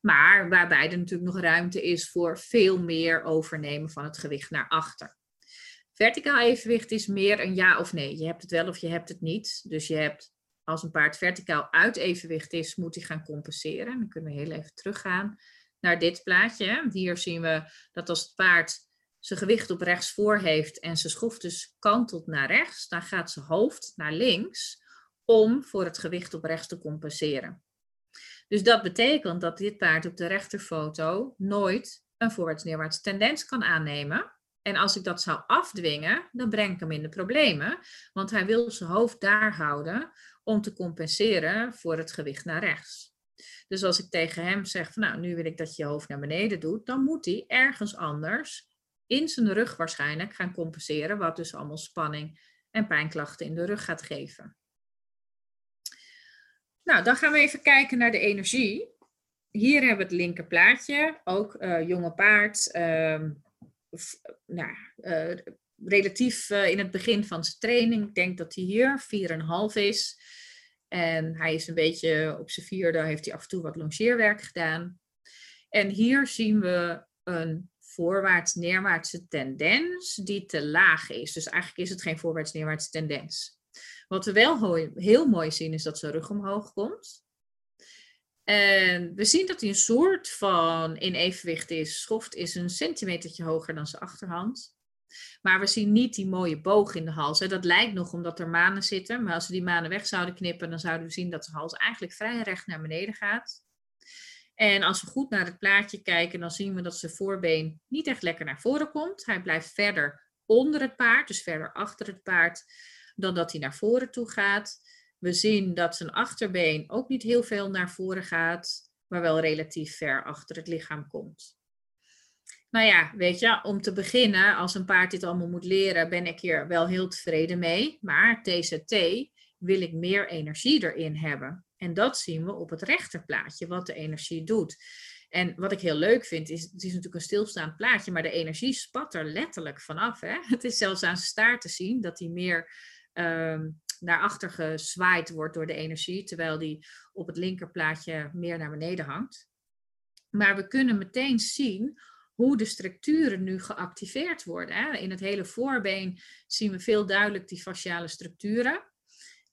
Maar waarbij er natuurlijk nog ruimte is voor veel meer overnemen van het gewicht naar achter. Verticaal evenwicht is meer een ja of nee. Je hebt het wel of je hebt het niet. Dus je hebt als een paard verticaal uit evenwicht is, moet hij gaan compenseren. Dan kunnen we heel even teruggaan naar dit plaatje. Hier zien we dat als het paard zijn gewicht op rechts voor heeft en zijn schroef dus kantelt naar rechts, dan gaat zijn hoofd naar links om voor het gewicht op rechts te compenseren. Dus dat betekent dat dit paard op de rechterfoto nooit een voorwaarts-neerwaarts tendens kan aannemen. En als ik dat zou afdwingen, dan breng ik hem in de problemen, want hij wil zijn hoofd daar houden om te compenseren voor het gewicht naar rechts. Dus als ik tegen hem zeg van nou, nu wil ik dat je je hoofd naar beneden doet, dan moet hij ergens anders in zijn rug waarschijnlijk gaan compenseren, wat dus allemaal spanning en pijnklachten in de rug gaat geven. Nou, dan gaan we even kijken naar de energie. Hier hebben we het linker plaatje, ook uh, jonge paard, uh, nou, uh, relatief uh, in het begin van zijn training. Ik denk dat hij hier 4,5 is. En hij is een beetje op zijn vierde, heeft hij af en toe wat longeerwerk gedaan. En hier zien we een voorwaarts-neerwaartse tendens die te laag is. Dus eigenlijk is het geen voorwaarts-neerwaartse tendens. Wat we wel heel mooi zien is dat zijn rug omhoog komt. En we zien dat hij een soort van in evenwicht is. Schoft is een centimetertje hoger dan zijn achterhand. Maar we zien niet die mooie boog in de hals. Dat lijkt nog omdat er manen zitten. Maar als we die manen weg zouden knippen, dan zouden we zien dat de hals eigenlijk vrij recht naar beneden gaat. En als we goed naar het plaatje kijken, dan zien we dat zijn voorbeen niet echt lekker naar voren komt. Hij blijft verder onder het paard, dus verder achter het paard, dan dat hij naar voren toe gaat. We zien dat zijn achterbeen ook niet heel veel naar voren gaat, maar wel relatief ver achter het lichaam komt. Nou ja, weet je, om te beginnen, als een paard dit allemaal moet leren, ben ik hier wel heel tevreden mee. Maar TZT wil ik meer energie erin hebben. En dat zien we op het rechterplaatje, wat de energie doet. En wat ik heel leuk vind, is, het is natuurlijk een stilstaand plaatje, maar de energie spat er letterlijk vanaf. Hè? Het is zelfs aan staart te zien dat hij meer um, naar achter gezwaaid wordt door de energie, terwijl die op het linkerplaatje meer naar beneden hangt. Maar we kunnen meteen zien hoe de structuren nu geactiveerd worden. Hè? In het hele voorbeen zien we veel duidelijk die fasciale structuren.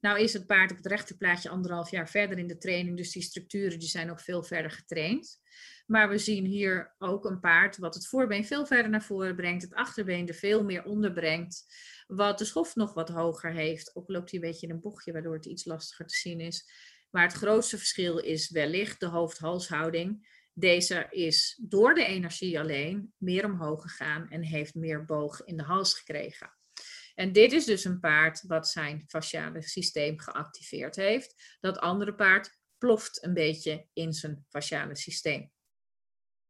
Nou is het paard op het rechterplaatje anderhalf jaar verder in de training, dus die structuren die zijn ook veel verder getraind. Maar we zien hier ook een paard wat het voorbeen veel verder naar voren brengt, het achterbeen er veel meer onder brengt, wat de schof nog wat hoger heeft. Ook loopt hij een beetje in een bochtje, waardoor het iets lastiger te zien is. Maar het grootste verschil is wellicht de hoofd-halshouding. Deze is door de energie alleen meer omhoog gegaan en heeft meer boog in de hals gekregen. En dit is dus een paard wat zijn fasciale systeem geactiveerd heeft. Dat andere paard ploft een beetje in zijn fasciale systeem.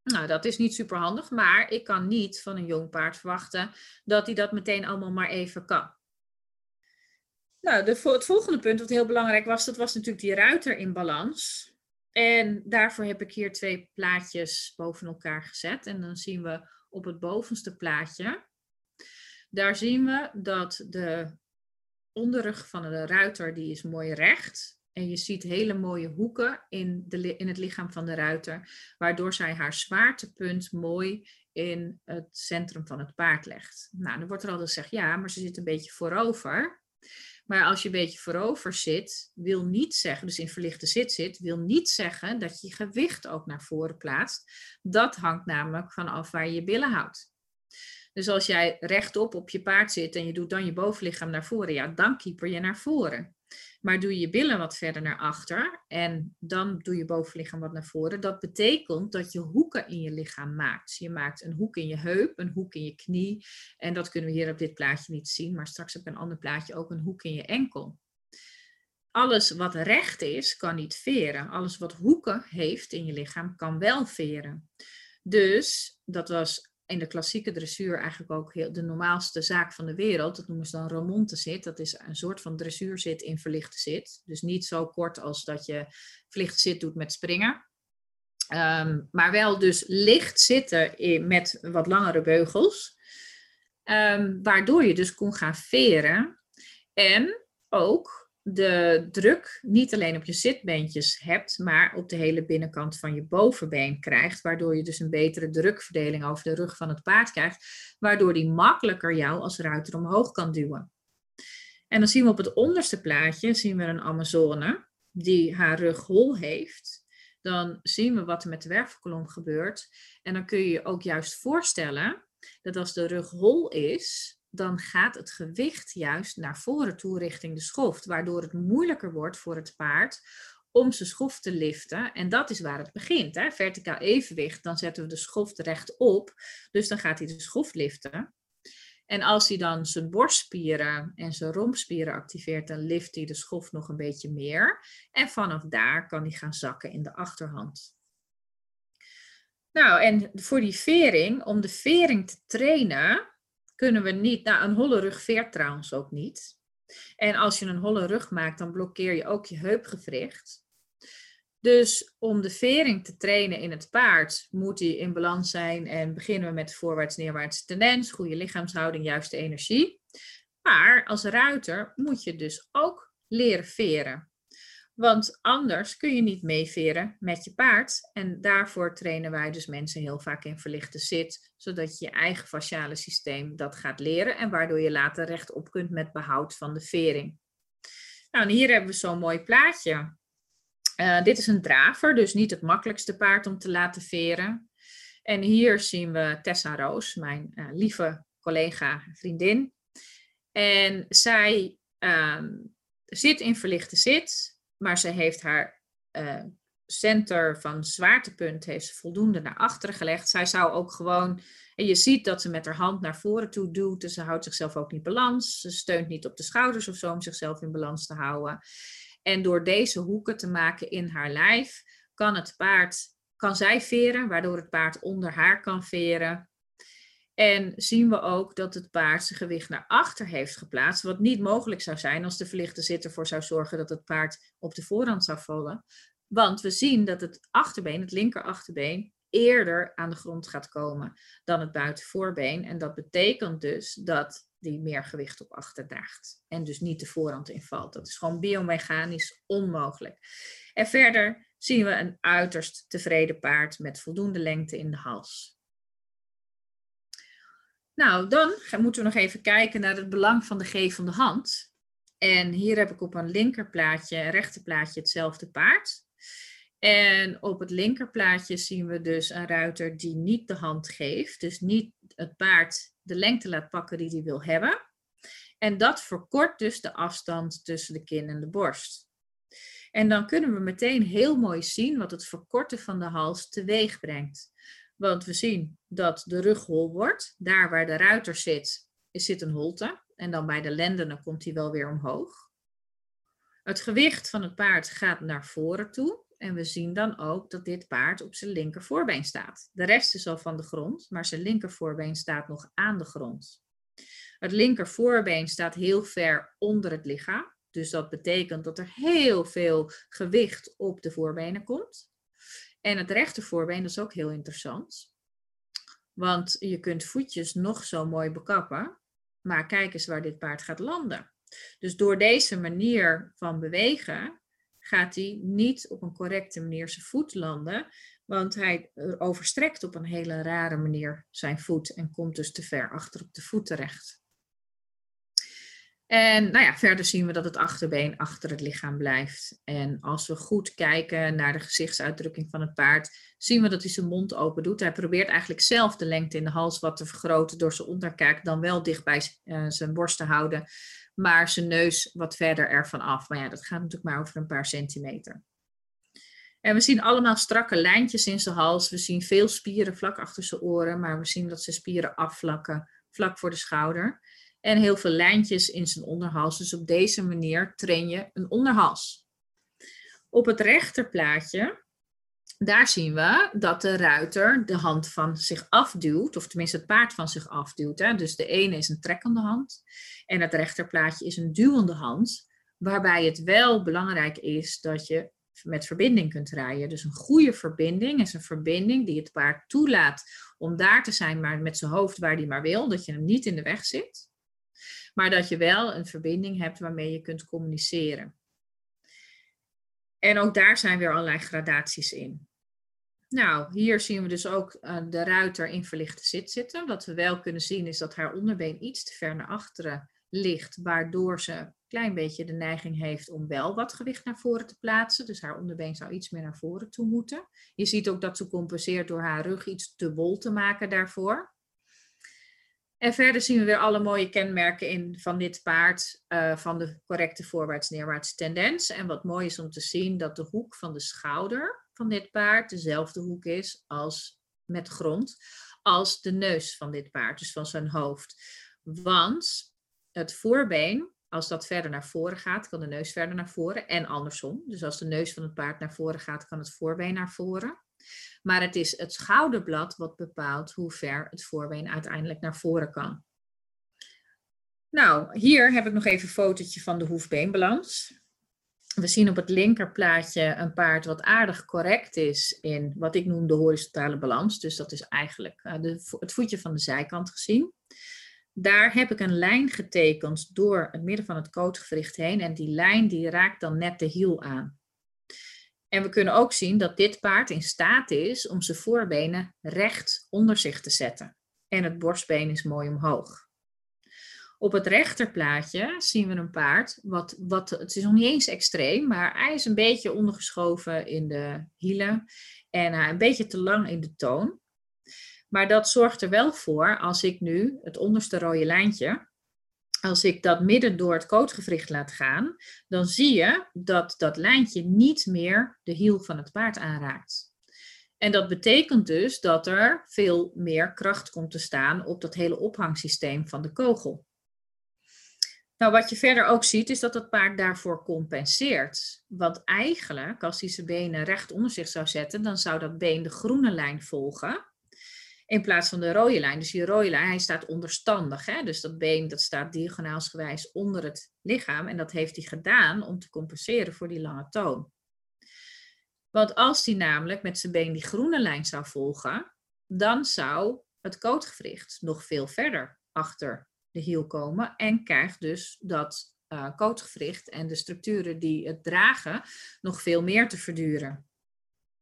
Nou, dat is niet super handig, maar ik kan niet van een jong paard verwachten dat hij dat meteen allemaal maar even kan. Nou, de, het volgende punt wat heel belangrijk was, dat was natuurlijk die ruiter in balans. En daarvoor heb ik hier twee plaatjes boven elkaar gezet. En dan zien we op het bovenste plaatje, daar zien we dat de onderrug van de ruiter, die is mooi recht. En je ziet hele mooie hoeken in, de, in het lichaam van de ruiter, waardoor zij haar zwaartepunt mooi in het centrum van het paard legt. Nou, dan wordt er altijd gezegd, ja, maar ze zit een beetje voorover. Maar als je een beetje voorover zit, wil niet zeggen, dus in verlichte zit zit, wil niet zeggen dat je gewicht ook naar voren plaatst. Dat hangt namelijk vanaf waar je je billen houdt. Dus als jij rechtop op je paard zit en je doet dan je bovenlichaam naar voren, ja, dan keeper je naar voren. Maar doe je billen wat verder naar achter en dan doe je bovenlichaam wat naar voren. Dat betekent dat je hoeken in je lichaam maakt. Je maakt een hoek in je heup, een hoek in je knie. En dat kunnen we hier op dit plaatje niet zien, maar straks op een ander plaatje ook een hoek in je enkel. Alles wat recht is, kan niet veren. Alles wat hoeken heeft in je lichaam, kan wel veren. Dus dat was in de klassieke dressuur eigenlijk ook heel, de normaalste zaak van de wereld. Dat noemen ze dan remonte zit. Dat is een soort van dressuurzit in verlichte zit. Dus niet zo kort als dat je verlichte zit doet met springen. Ehm, maar wel dus licht zitten in, met wat langere beugels. Um, waardoor je dus kon gaan veren. En ook de druk niet alleen op je zitbeentjes hebt, maar op de hele binnenkant van je bovenbeen krijgt, waardoor je dus een betere drukverdeling over de rug van het paard krijgt, waardoor die makkelijker jou als ruiter omhoog kan duwen. En dan zien we op het onderste plaatje zien we een Amazone die haar rug hol heeft. Dan zien we wat er met de wervelkolom gebeurt. En dan kun je je ook juist voorstellen dat als de rug hol is, dan gaat het gewicht juist naar voren toe richting de schoft, waardoor het moeilijker wordt voor het paard om zijn schoft te liften. En dat is waar het begint. Hè? Verticaal evenwicht, dan zetten we de schoft rechtop, dus dan gaat hij de schoft liften. En als hij dan zijn borstspieren en zijn rompspieren activeert, dan lift hij de schoft nog een beetje meer. En vanaf daar kan hij gaan zakken in de achterhand. Nou, en voor die vering, om de vering te trainen, kunnen we niet. Nou, een holle rug veert trouwens ook niet. En als je een holle rug maakt, dan blokkeer je ook je heupgewricht. Dus om de vering te trainen in het paard, moet die in balans zijn. En beginnen we met voorwaarts-neerwaarts tendens, goede lichaamshouding, juiste energie. Maar als ruiter moet je dus ook leren veren. Want anders kun je niet meeveren met je paard. En daarvoor trainen wij dus mensen heel vaak in verlichte zit, zodat je je eigen fasciale systeem dat gaat leren en waardoor je later rechtop kunt met behoud van de vering. Nou, en hier hebben we zo'n mooi plaatje. Uh, dit is een draver, dus niet het makkelijkste paard om te laten veren. En hier zien we Tessa Roos, mijn uh, lieve collega, vriendin. En zij uh, zit in verlichte zit, maar ze heeft haar uh, center van zwaartepunt heeft voldoende naar achteren gelegd. Zij zou ook gewoon, en je ziet dat ze met haar hand naar voren toe doet, dus ze houdt zichzelf ook niet balans. Ze steunt niet op de schouders of zo om zichzelf in balans te houden. En door deze hoeken te maken in haar lijf, kan het paard, kan zij veren, waardoor het paard onder haar kan veren. En zien we ook dat het paard zijn gewicht naar achter heeft geplaatst, wat niet mogelijk zou zijn als de verlichte zitter ervoor zou zorgen dat het paard op de voorhand zou vallen. Want we zien dat het achterbeen, het linker achterbeen, eerder aan de grond gaat komen dan het buitenvoorbeen. En dat betekent dus dat die meer gewicht op achter draagt. En dus niet de voorhand invalt. Dat is gewoon biomechanisch onmogelijk. En verder zien we een uiterst tevreden paard met voldoende lengte in de hals. Nou, dan moeten we nog even kijken naar het belang van de gevende hand. En hier heb ik op een linkerplaatje en rechterplaatje hetzelfde paard. En op het linkerplaatje zien we dus een ruiter die niet de hand geeft. Dus niet het paard de lengte laat pakken die hij wil hebben. En dat verkort dus de afstand tussen de kin en de borst. En dan kunnen we meteen heel mooi zien wat het verkorten van de hals teweeg brengt. Want we zien dat de rug hol wordt. Daar waar de ruiter zit, zit een holte. En dan bij de lendenen komt hij wel weer omhoog. Het gewicht van het paard gaat naar voren toe. En we zien dan ook dat dit paard op zijn linker voorbeen staat. De rest is al van de grond, maar zijn linker voorbeen staat nog aan de grond. Het linker voorbeen staat heel ver onder het lichaam. Dus dat betekent dat er heel veel gewicht op de voorbenen komt. En het rechter voorbeen, dat is ook heel interessant. Want je kunt voetjes nog zo mooi bekappen. Maar kijk eens waar dit paard gaat landen. Dus door deze manier van bewegen gaat hij niet op een correcte manier zijn voet landen, want hij overstrekt op een hele rare manier zijn voet en komt dus te ver achter op de voet terecht. En nou ja, verder zien we dat het achterbeen achter het lichaam blijft. En als we goed kijken naar de gezichtsuitdrukking van het paard, zien we dat hij zijn mond open doet. Hij probeert eigenlijk zelf de lengte in de hals wat te vergroten door zijn onderkaak dan wel dicht bij eh, zijn borst te houden maar zijn neus wat verder ervan af. Maar ja, dat gaat natuurlijk maar over een paar centimeter. En we zien allemaal strakke lijntjes in zijn hals. We zien veel spieren vlak achter zijn oren, maar we zien dat zijn spieren afvlakken vlak voor de schouder. En heel veel lijntjes in zijn onderhals. Dus op deze manier train je een onderhals. Op het rechterplaatje daar zien we dat de ruiter de hand van zich afduwt, of tenminste het paard van zich afduwt. Hè. Dus de ene is een trekkende hand en het rechterplaatje is een duwende hand, waarbij het wel belangrijk is dat je met verbinding kunt rijden. Dus een goede verbinding is een verbinding die het paard toelaat om daar te zijn, maar met zijn hoofd waar hij maar wil, dat je hem niet in de weg zit. Maar dat je wel een verbinding hebt waarmee je kunt communiceren. En ook daar zijn weer allerlei gradaties in. Nou, hier zien we dus ook uh, de ruiter in verlichte zit zitten. Wat we wel kunnen zien is dat haar onderbeen iets te ver naar achteren ligt, waardoor ze een klein beetje de neiging heeft om wel wat gewicht naar voren te plaatsen. Dus haar onderbeen zou iets meer naar voren toe moeten. Je ziet ook dat ze compenseert door haar rug iets te bol te maken daarvoor. En verder zien we weer alle mooie kenmerken in van dit paard, uh, van de correcte voorwaarts-neerwaarts tendens. En wat mooi is om te zien dat de hoek van de schouder van dit paard dezelfde hoek is als met grond, als de neus van dit paard, dus van zijn hoofd. Want het voorbeen, als dat verder naar voren gaat, kan de neus verder naar voren en andersom. Dus als de neus van het paard naar voren gaat, kan het voorbeen naar voren. Maar het is het schouderblad wat bepaalt hoe ver het voorbeen uiteindelijk naar voren kan. Nou, hier heb ik nog even een fotootje van de hoefbeenbalans. We zien op het linkerplaatje een paard wat aardig correct is in wat ik noem de horizontale balans. Dus dat is eigenlijk de, het voetje van de zijkant gezien. Daar heb ik een lijn getekend door het midden van het kootgewricht heen. En die lijn die raakt dan net de hiel aan. En we kunnen ook zien dat dit paard in staat is om zijn voorbenen recht onder zich te zetten. En het borstbeen is mooi omhoog. Op het rechterplaatje zien we een paard, wat, wat, het is nog niet eens extreem, maar hij is een beetje ondergeschoven in de hielen en een beetje te lang in de toon. Maar dat zorgt er wel voor, als ik nu het onderste rode lijntje, als ik dat midden door het kootgewricht laat gaan, dan zie je dat dat lijntje niet meer de hiel van het paard aanraakt. En dat betekent dus dat er veel meer kracht komt te staan op dat hele ophangsysteem van de kogel. Nou, wat je verder ook ziet, is dat het paard daarvoor compenseert. Want eigenlijk, als hij zijn benen recht onder zich zou zetten, dan zou dat been de groene lijn volgen. In plaats van de rode lijn. Dus die rode lijn, hij staat onderstandig. Hè? Dus dat been dat staat diagonaalsgewijs onder het lichaam. En dat heeft hij gedaan om te compenseren voor die lange toon. Want als hij namelijk met zijn been die groene lijn zou volgen, dan zou het kootgewricht nog veel verder achter de hiel komen en krijgt dus dat uh, kootgewricht en de structuren die het dragen nog veel meer te verduren.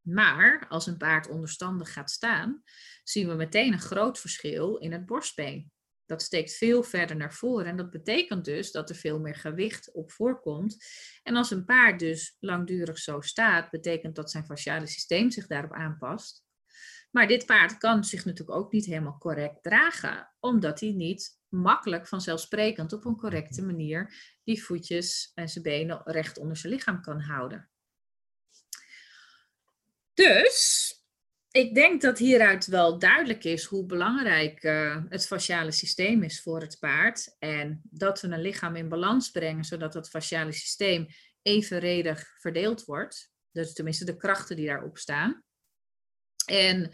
Maar als een paard onderstandig gaat staan, zien we meteen een groot verschil in het borstbeen. Dat steekt veel verder naar voren en dat betekent dus dat er veel meer gewicht op voorkomt. En als een paard dus langdurig zo staat, betekent dat zijn fasciale systeem zich daarop aanpast. Maar dit paard kan zich natuurlijk ook niet helemaal correct dragen, omdat hij niet makkelijk vanzelfsprekend op een correcte manier die voetjes en zijn benen recht onder zijn lichaam kan houden. Dus ik denk dat hieruit wel duidelijk is hoe belangrijk uh, het fasciale systeem is voor het paard. En dat we een lichaam in balans brengen, zodat het fasciale systeem evenredig verdeeld wordt. Dus tenminste de krachten die daarop staan. En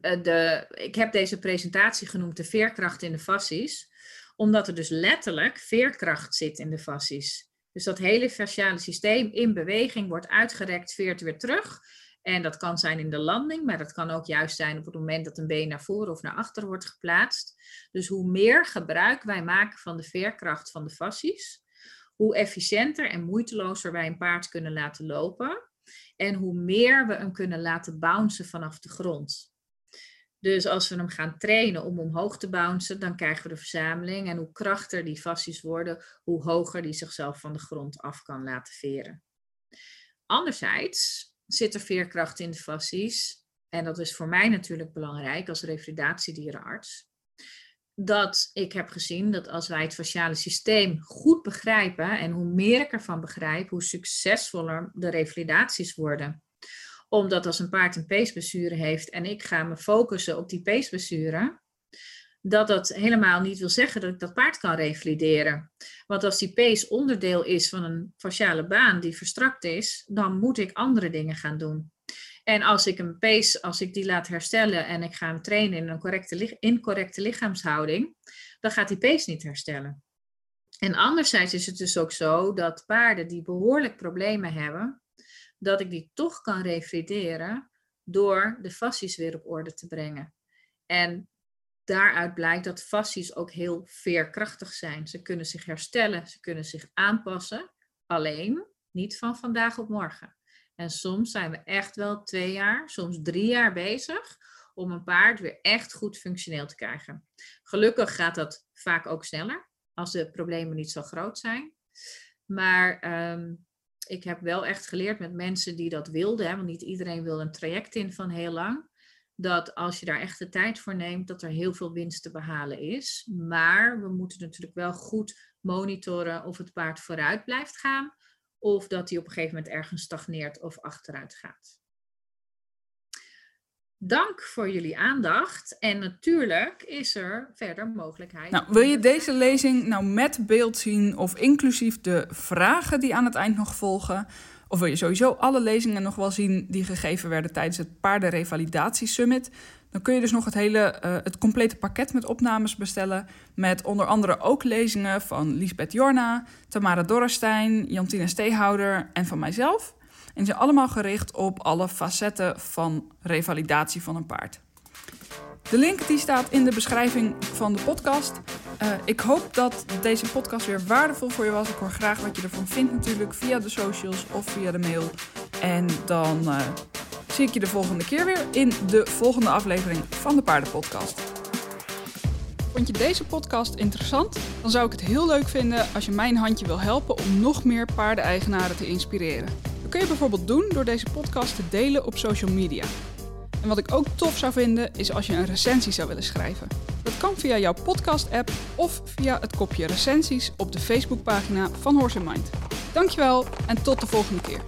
eh, de, ik heb deze presentatie genoemd de veerkracht in de facies, omdat er dus letterlijk veerkracht zit in de facies. Dus dat hele fasciale systeem in beweging wordt uitgerekt, veert weer terug. En dat kan zijn in de landing, maar dat kan ook juist zijn op het moment dat een been naar voren of naar achter wordt geplaatst. Dus hoe meer gebruik wij maken van de veerkracht van de facies, hoe efficiënter en moeitelozer wij een paard kunnen laten lopen. En hoe meer we hem kunnen laten bouncen vanaf de grond. Dus als we hem gaan trainen om omhoog te bouncen, dan krijgen we de verzameling. En hoe krachtiger die fascies worden, hoe hoger die zichzelf van de grond af kan laten veren. Anderzijds zit er veerkracht in de fascies. En dat is voor mij natuurlijk belangrijk als revalidatiedierenarts. Dat ik heb gezien dat als wij het fasciale systeem goed begrijpen, en hoe meer ik ervan begrijp, hoe succesvoller de revalidaties worden omdat als een paard een peesblessure heeft en ik ga me focussen op die peesblessure, dat dat helemaal niet wil zeggen dat ik dat paard kan revalideren. Want als die pees onderdeel is van een fasciale baan die verstrakt is, dan moet ik andere dingen gaan doen. En als ik een pees, als ik die laat herstellen en ik ga hem trainen in een correcte, incorrecte lichaamshouding, dan gaat die pees niet herstellen. En anderzijds is het dus ook zo dat paarden die behoorlijk problemen hebben, dat ik die toch kan revalideren door de fascies weer op orde te brengen. En daaruit blijkt dat fascies ook heel veerkrachtig zijn. Ze kunnen zich herstellen, ze kunnen zich aanpassen, alleen niet van vandaag op morgen. En soms zijn we echt wel twee jaar, soms drie jaar bezig om een paard weer echt goed functioneel te krijgen. Gelukkig gaat dat vaak ook sneller als de problemen niet zo groot zijn. Maar ehm, ik heb wel echt geleerd met mensen die dat wilden, hè, want niet iedereen wil een traject in van heel lang. Dat als je daar echt de tijd voor neemt, dat er heel veel winst te behalen is. Maar we moeten natuurlijk wel goed monitoren of het paard vooruit blijft gaan. Of dat hij op een gegeven moment ergens stagneert of achteruit gaat. Dank voor jullie aandacht. En natuurlijk is er verder mogelijkheid. Nou, wil je deze lezing nou met beeld zien of inclusief de vragen die aan het eind nog volgen? Of wil je sowieso alle lezingen nog wel zien die gegeven werden tijdens het Paardenrevalidatie Summit? Dan kun je dus nog het hele, uh, het complete pakket met opnames bestellen. Met onder andere ook lezingen van Lisbeth Jorna, Tamara Dorrestein, Jantine Steehouder en van mijzelf. En zijn allemaal gericht op alle facetten van revalidatie van een paard. De link die staat in de beschrijving van de podcast. Uh, ik hoop dat deze podcast weer waardevol voor je was. Ik hoor graag wat je ervan vindt natuurlijk via de socials of via de mail. En dan uh, zie ik je de volgende keer weer in de volgende aflevering van de Paardenpodcast. Vond je deze podcast interessant? Dan zou ik het heel leuk vinden als je mijn handje wil helpen om nog meer paardeneigenaren te inspireren. Kun je bijvoorbeeld doen door deze podcast te delen op social media. En wat ik ook tof zou vinden is als je een recensie zou willen schrijven. Dat kan via jouw podcast-app of via het kopje recensies op de Facebookpagina van Horse Mind. Dankjewel en tot de volgende keer.